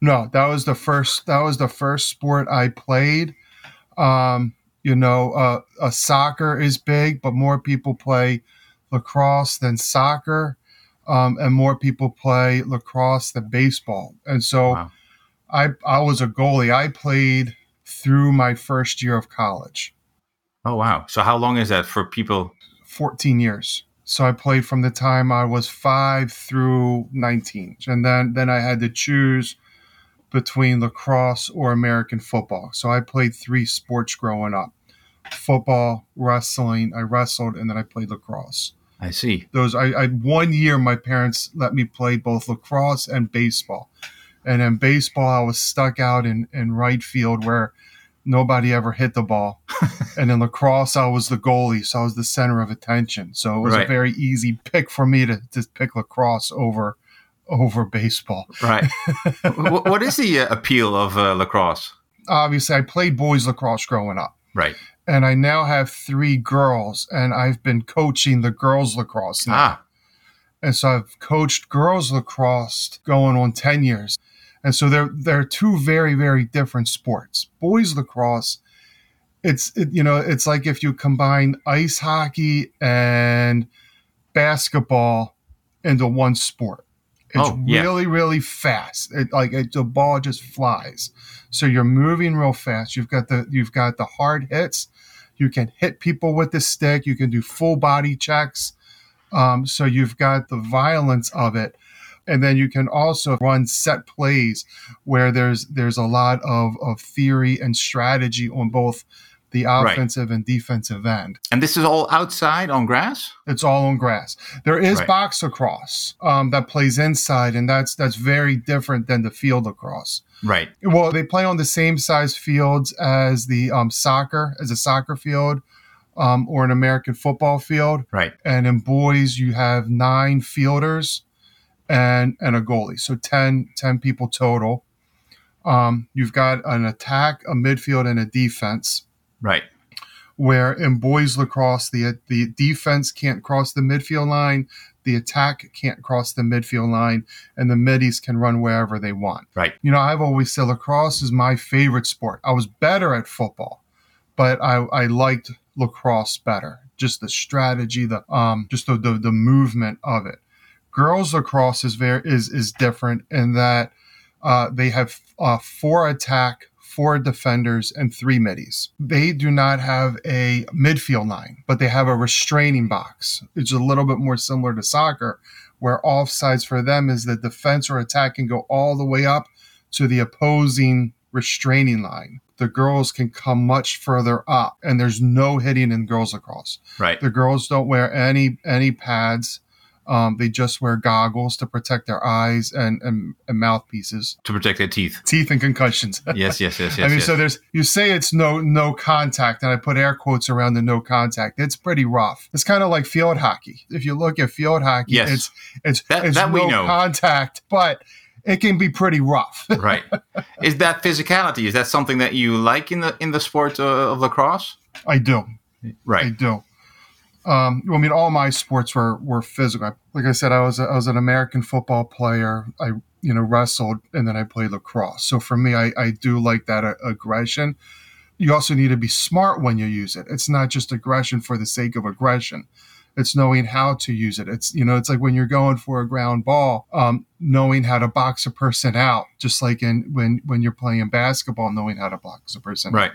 no, that was the first. That was the first sport I played. Um, you know, uh, uh, soccer is big, but more people play lacrosse than soccer, um, and more people play lacrosse than baseball. And so, Wow. I I was a goalie. I played through my first year of college, oh, wow. So how long is that for people? fourteen years. So I played from the time I was five through nineteen, and then then I had to choose between lacrosse or American football. So I played three sports growing up: football, wrestling. I wrestled, and then I played lacrosse. I see. Those I, I one year my parents let me play both lacrosse and baseball, and in baseball I was stuck out in in right field where nobody ever hit the ball, [laughs] and in lacrosse I was the goalie, so I was the center of attention. So it was Right. a very easy pick for me to to pick lacrosse over over baseball. Right. [laughs] What is the uh, appeal of uh, lacrosse? Obviously, I played boys lacrosse growing up. Right. And I now have three girls, and I've been coaching the girls lacrosse now. Ah, and so I've coached girls lacrosse going on 10 years. And so they're they're two very very different sports. Boys lacrosse it's it, you know it's like if you combine ice hockey and basketball into one sport. It's Oh, yeah. really really fast. It like it, the ball just flies. So you're moving real fast. You've got the you've got the hard hits. You can hit people with the stick. You can do full body checks. Um, so you've got the violence of it, and then you can also run set plays where there's there's a lot of, of theory and strategy on both the Right. offensive and defensive end. and this is all outside on grass? It's all on grass. There is Right. box across um, that plays inside, and that's that's very different than the field across. Right. Well, they play on the same size fields as the um, soccer, as a soccer field, um, or an American football field. Right. And in boys, you have nine fielders and and a goalie, so 10, 10 people total. Um, you've got an attack, a midfield, and a defense. Right. Where in boys lacrosse, the the defense can't cross the midfield line, the attack can't cross the midfield line and the middies can run wherever they want. Right. You know, I've always said lacrosse is my favorite sport. I was better at football, but I, I liked lacrosse better. Just the strategy, the um, just the, the the movement of it. Girls lacrosse is very is is different in that uh, they have uh, four attack, four defenders, and three middies. They do not have a midfield line, but they have a restraining box. It's a little bit more similar to soccer, where offsides for them is the defense or attack can go all the way up to the opposing restraining line. The girls can come much further up, and there's no hitting in girls lacrosse. Right. The girls don't wear any any pads. Um, they just wear goggles to protect their eyes and, and, and mouthpieces, To protect their teeth. teeth and concussions. Yes, [laughs] yes, yes, yes. I mean, yes. so there's you say it's no no contact, and I put air quotes around the no contact. It's pretty rough. It's kind of like field hockey. If you look at field hockey, Yes. it's it's That- it's that we no know. contact, but it can be pretty rough. [laughs] right. Is that physicality? Is that something that you like in the in the sport uh, of lacrosse? I do. Right. I do. Um, I mean, all my sports were were physical. Like I said, I was a, I was an American football player. I you know wrestled and then I played lacrosse. So for me, I, I do like that uh, aggression. You also need to be smart when you use it. It's not just aggression for the sake of aggression. It's knowing how to use it. It's you know, it's like when you're going for a ground ball, um, knowing how to box a person out, just like in when when you're playing basketball, knowing how to box a person out Right.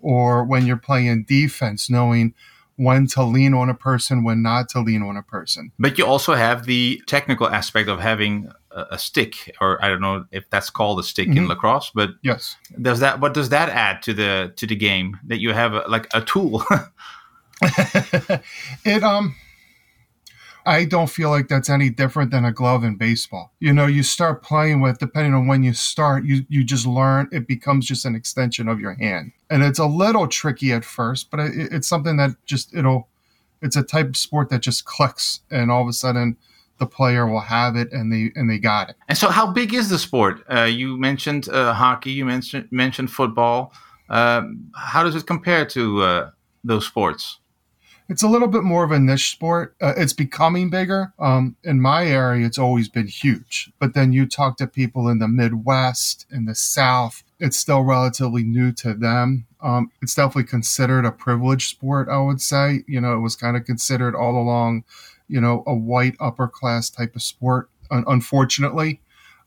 or when you're playing defense, knowing when to lean on a person, when not to lean on a person. But you also have the technical aspect of having a, stick, or I don't know if that's called a stick in Mhm. lacrosse. But Yes. does that what does that add to the to the game that you have a, like a tool? [laughs] [laughs] it um I don't feel like that's any different than a glove in baseball. You know, you start playing with depending on when you start, you you just learn it becomes just an extension of your hand. And it's a little tricky at first, but it, it's something that just it'll it's a type of sport that just clicks and all of a sudden the player will have it and they and they got it. and so, how big is the sport? Uh, you mentioned uh, hockey. You mentioned mentioned football. Um, how does it compare to uh, those sports? It's a little bit more of a niche sport. Uh, it's becoming bigger. Um, in my area, it's always been huge. But then you talk to people in the Midwest, in the South, it's still relatively new to them. Um, it's definitely considered a privileged sport, I would say. You know, it was kind of considered all along, you know, a white upper class type of sport, unfortunately.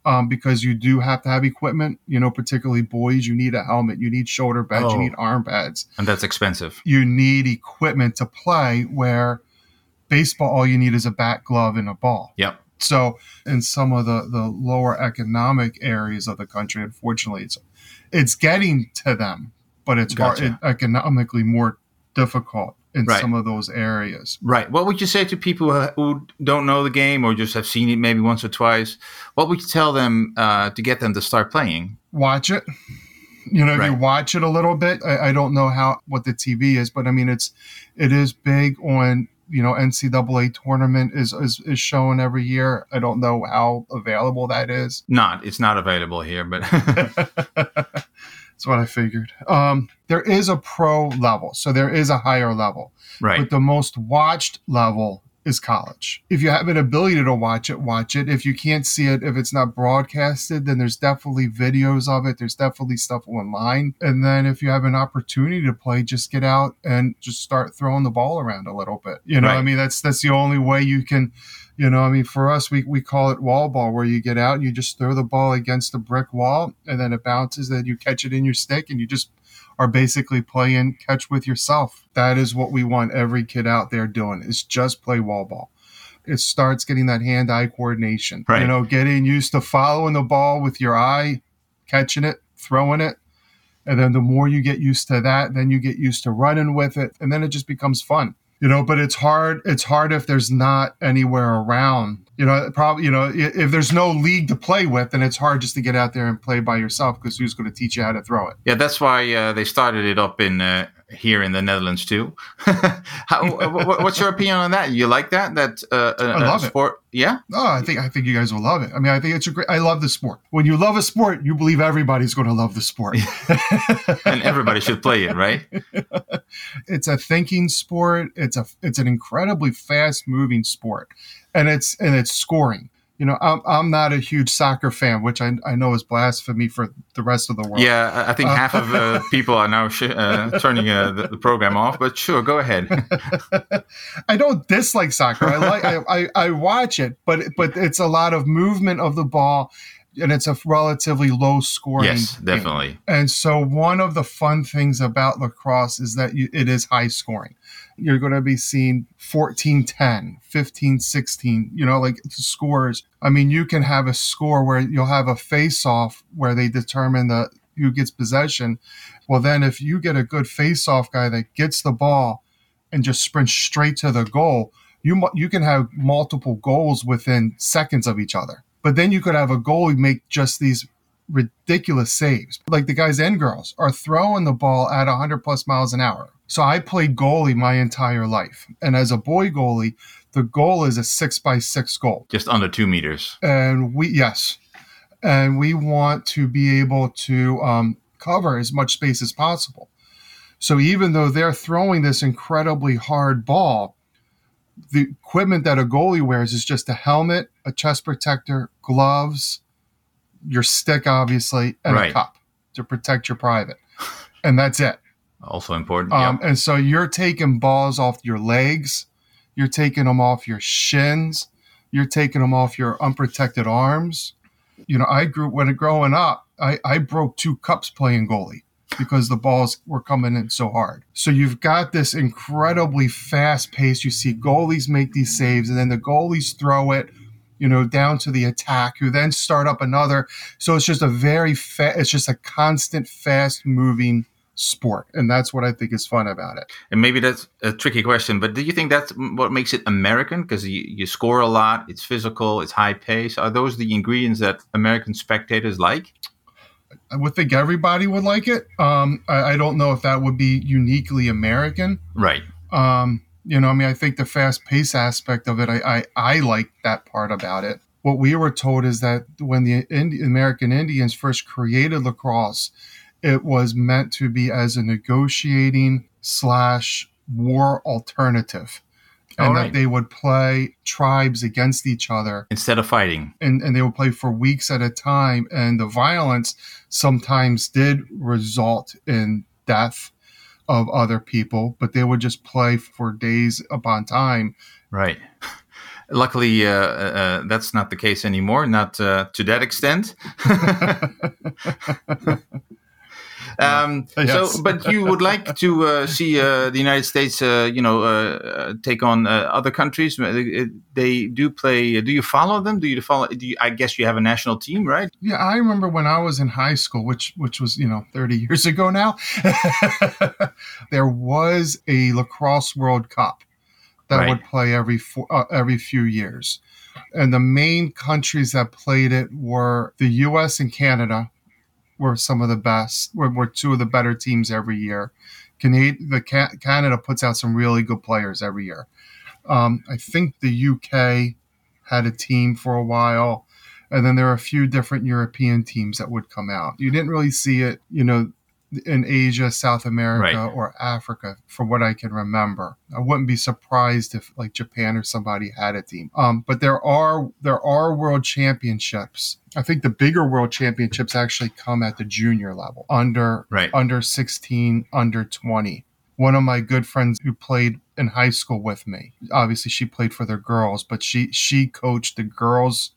Um, because you do have to have equipment, you know, particularly boys, you need a helmet, you need shoulder pads, Oh. you need arm pads And that's expensive. you need equipment to play where baseball all you need is a bat glove and a ball Yep. so in some of the the lower economic areas of the country unfortunately it's it's getting to them but it's Gotcha. economically more difficult in Right. some of those areas Right. What would you say to people who- don't know the game or just have seen it maybe once or twice? What would you tell them uh, to get them to start playing? watch it you know if you watch it a little bit I, I don't know how what the tv is but i mean it's it is big on you know ncaa tournament is is, is shown every year i don't know how available that is Not. It's not available here, but [laughs] [laughs] that's what i figured um there is a pro level so there is a higher level right. but the most watched level is college. If you have an ability to watch it, watch it. If you can't see it, if it's not broadcasted, then there's definitely videos of it. There's definitely stuff online. And then if you have an opportunity to play, just get out and just start throwing the ball around a little bit. You know, Right. I mean, that's that's the only way you can, you know, I mean, for us, we, we call it wall ball, where you get out and you just throw the ball against a brick wall and then it bounces, then you catch it in your stick and you just are basically playing catch with yourself. That is what we want every kid out there doing is just play wall ball. It starts getting that hand-eye coordination. Right. You know, getting used to following the ball with your eye, catching it, throwing it. And then the more you get used to that, then you get used to running with it. And then it just becomes fun. You know, but it's hard. It's hard if there's not anywhere around. You know, probably, you know, if there's no league to play with, then it's hard just to get out there and play by yourself because who's going to teach you how to throw it? yeah, that's why uh, they started it up in uh, here in the Netherlands too. [laughs] How, wh- wh- what's your opinion on that? You like that? That uh, a, I love it. sport? Yeah. Oh, I think I think you guys will love it. I mean, I think it's a great. I love the sport. When you love a sport, you believe everybody's going to love the sport. [laughs] And everybody should play it, right? [laughs] it's a thinking sport. It's a it's an incredibly fast moving sport. and it's and it's scoring. You know, I'm I'm not a huge soccer fan, which I, I know is blasphemy for the rest of the world. Yeah, I- think Uh, half of uh, [laughs] people are now sh- uh, turning uh, the, the program off. But sure, go ahead. [laughs] I don't dislike soccer. I like I, I, I watch it, but but it's a lot of movement of the ball, and it's a relatively low scoring. yes, game. definitely. And so one of the fun things about lacrosse is that you, it is high scoring. You're going to be seeing 14-10, 15-16, you know, like scores. I mean, you can have a score where you'll have a face off where they determine the who gets possession. Well, then if you get a good face off guy that gets the ball and just sprints straight to the goal, you you can have multiple goals within seconds of each other. But then you could have a goalie make just these ridiculous saves. Like the guys and girls are throwing the ball at 100 plus miles an hour. So I played goalie my entire life. And as a boy goalie, the goal is a six by six goal. Just under two meters. And we, yes. And we want to be able to um, cover as much space as possible. So even though they're throwing this incredibly hard ball, the equipment that a goalie wears is just a helmet, a chest protector, gloves, your stick, obviously, and Right. a cup to protect your private. And that's it. Also important. Um, yeah. And so you're taking balls off your legs, you're taking them off your shins, you're taking them off your unprotected arms. You know, I grew when growing up, I, I broke two cups playing goalie because the balls were coming in so hard. So you've got this incredibly fast pace. You see goalies make these saves, and then the goalies throw it, you know, down to the attack, who then start up another. So it's just a very fa- it's just a constant, fast moving sport, and that's what I think is fun about it. And maybe that's a tricky question, but do you think that's what makes it American? Because you, you score a lot, it's physical, it's high pace. Are those the ingredients that American spectators like? I would think everybody would like it. Um, I, I don't know if that would be uniquely American. Right. Um, you know, I mean, I think the fast pace aspect of it, I, I, I like that part about it. What we were told is that when the Indi- American Indians first created lacrosse, it was meant to be as a negotiating slash war alternative. And All that right. they would play tribes against each other Instead of fighting. and, and they would play for weeks at a time. And the violence sometimes did result in death of other people, but they would just play for days upon time. Right. [laughs] Luckily, uh, uh, that's not the case anymore, not uh, to that extent. [laughs] [laughs] um, Yes. So, but you would like to uh, see uh, the United States, uh, you know, take on uh, other countries. They, do play. Do you follow them? Do you follow? Do you, I guess you have a national team, right? Yeah, I remember when I was in high school, which which was you know thirty years ago now. [laughs] there was a lacrosse World Cup that Right. would play every four, uh, every few years, and the main countries that played it were the U.S. and Canada, were some of the best. Were, were two of the better teams every year. Canada, the Canada puts out some really good players every year. Um, I think the UK had a team for a while and then there are a few different European teams that would come out. You didn't really see it, you know, in Asia, South America, Right. or Africa, from what I can remember. I wouldn't be surprised if like Japan or somebody had a team. Um, but there are there are world championships. I think the bigger world championships actually come at the junior level, under Right. under 16, under 20. One of my good friends who played in high school with me, obviously she played for the girls, but she she coached the girls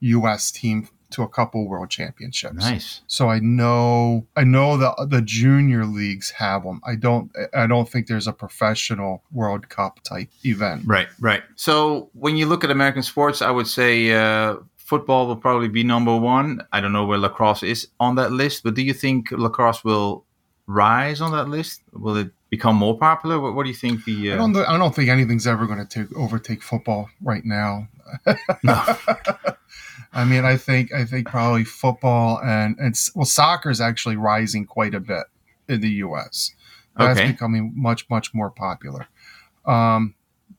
US team to a couple world championships. Nice. So I know I know the the junior leagues have them. I don't I don't think there's a professional World Cup type event. Right, right. So when you look at American sports, I would say uh, football will probably be number one. I don't know where lacrosse is on that list, but do you think lacrosse will rise on that list? Will it become more popular? What, what do you think? The I uh, don't th- I don't think anything's ever going to take overtake football right now. no. [laughs] [laughs] I mean, I think I think probably football and and well, soccer is actually rising quite a bit in the U.S. That's Okay. becoming much much more popular. Um,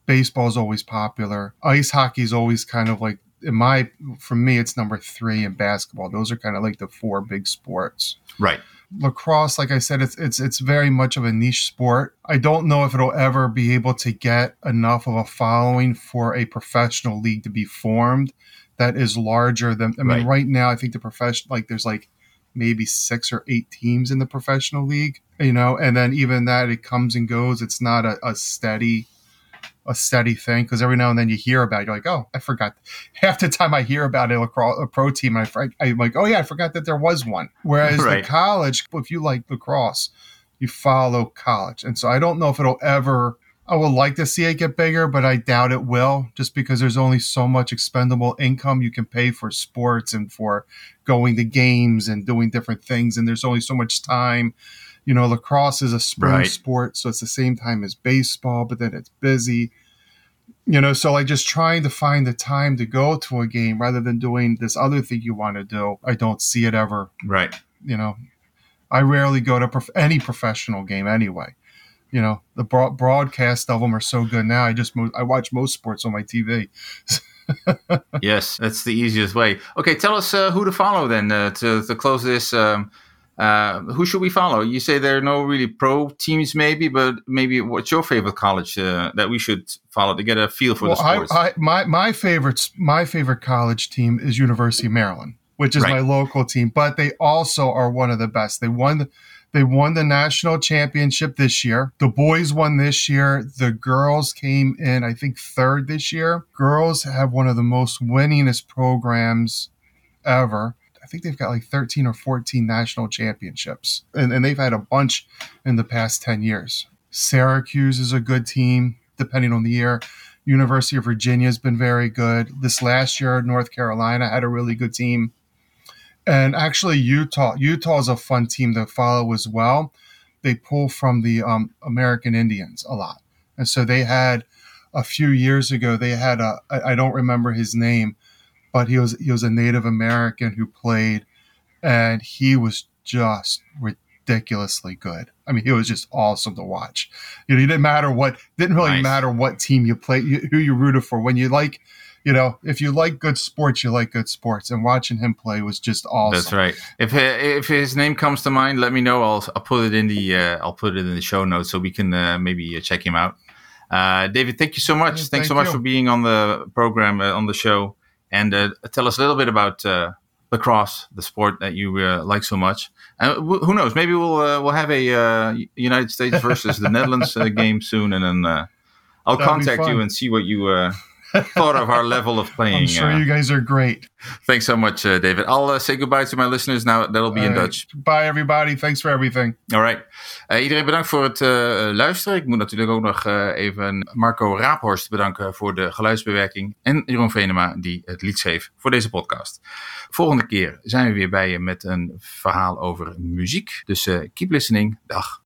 baseball is always popular. Ice hockey is always kind of like in my for me it's number three and basketball. Those are kind of like the four big sports. right. lacrosse, like I said, it's it's it's very much of a niche sport. I don't know if it'll ever be able to get enough of a following for a professional league to be formed that is larger than I mean, Right. right, now I think the profession like there's like maybe six or eight teams in the professional league, you know, and then even that it comes and goes. It's not a, a steady a steady thing because every now and then you hear about it, you're like, oh, I forgot. [laughs] Half the time I hear about a lacrosse a pro team, and I, I'm like, oh yeah, I forgot that there was one. Whereas Right. the college, if you like lacrosse, you follow college, and so I don't know if it'll ever. I would like to see it get bigger, but I doubt it will, just because there's only so much expendable income you can pay for sports and for going to games and doing different things, and there's only so much time. You know, lacrosse is a spring Right. sport, so it's the same time as baseball, but then it's busy you know so like just trying to find the time to go to a game rather than doing this other thing you want to do i don't see it ever Right. you know i rarely go to prof- any professional game anyway you know the broad- broadcast of them are so good now i just mo- i watch most sports on my tv [laughs] yes, that's the easiest way. Okay, tell us uh, who to follow then uh, to, to close this. Um, uh, who should we follow? You say there are no really pro teams, maybe, but maybe what's your favorite college uh, that we should follow to get a feel for the well I, sports? I my my favorites my favorite college team is university of maryland which is Right. my local team but they also are one of the best they won the, they won the national championship this year the boys won this year the girls came in i think third this year girls have one of the most winningest programs ever I think they've got like 13 or 14 national championships, and, and they've had a bunch in the past 10 years. Syracuse is a good team, depending on the year. University of Virginia has been very good. This last year, North Carolina had a really good team. And actually, Utah. Utah is a fun team to follow as well. They pull from the um, American Indians a lot. And so they had a few years ago, they had a, I I don't remember his name, but he was he was a Native American who played, and he was just ridiculously good. I mean, he was just awesome to watch. You know, it didn't matter what didn't really Nice. matter what team you played, who you rooted for. When you like, you know, if you like good sports, you like good sports, and watching him play was just awesome. That's right. If if his name comes to mind, let me know. I'll I'll put it in the uh, I'll put it in the show notes so we can uh, maybe uh, check him out. Uh, David, thank you so much. Yeah, Thanks thank so much you. for being on the program uh, on the show and uh, tell us a little bit about uh, lacrosse, the sport that you uh, like so much. And wh- who knows? Maybe we'll uh, we'll have a uh, United States versus the [laughs] Netherlands uh, game soon, and then uh, I'll That'd contact you and see what you uh, thought of our level of playing. I'm sure uh, you guys are great. Thanks so much, uh, David. I'll uh, say goodbye to my listeners now. That'll be in All right. Dutch. Bye, everybody. Thanks for everything. Alright. Uh, iedereen bedankt voor het luisteren. Ik moet natuurlijk ook nog even Marco Raaphorst bedanken voor de geluidsbewerking. En Jeroen Venema die het lied schreef voor deze podcast. Volgende keer zijn we weer bij je met een verhaal over muziek. Dus keep listening. Dag.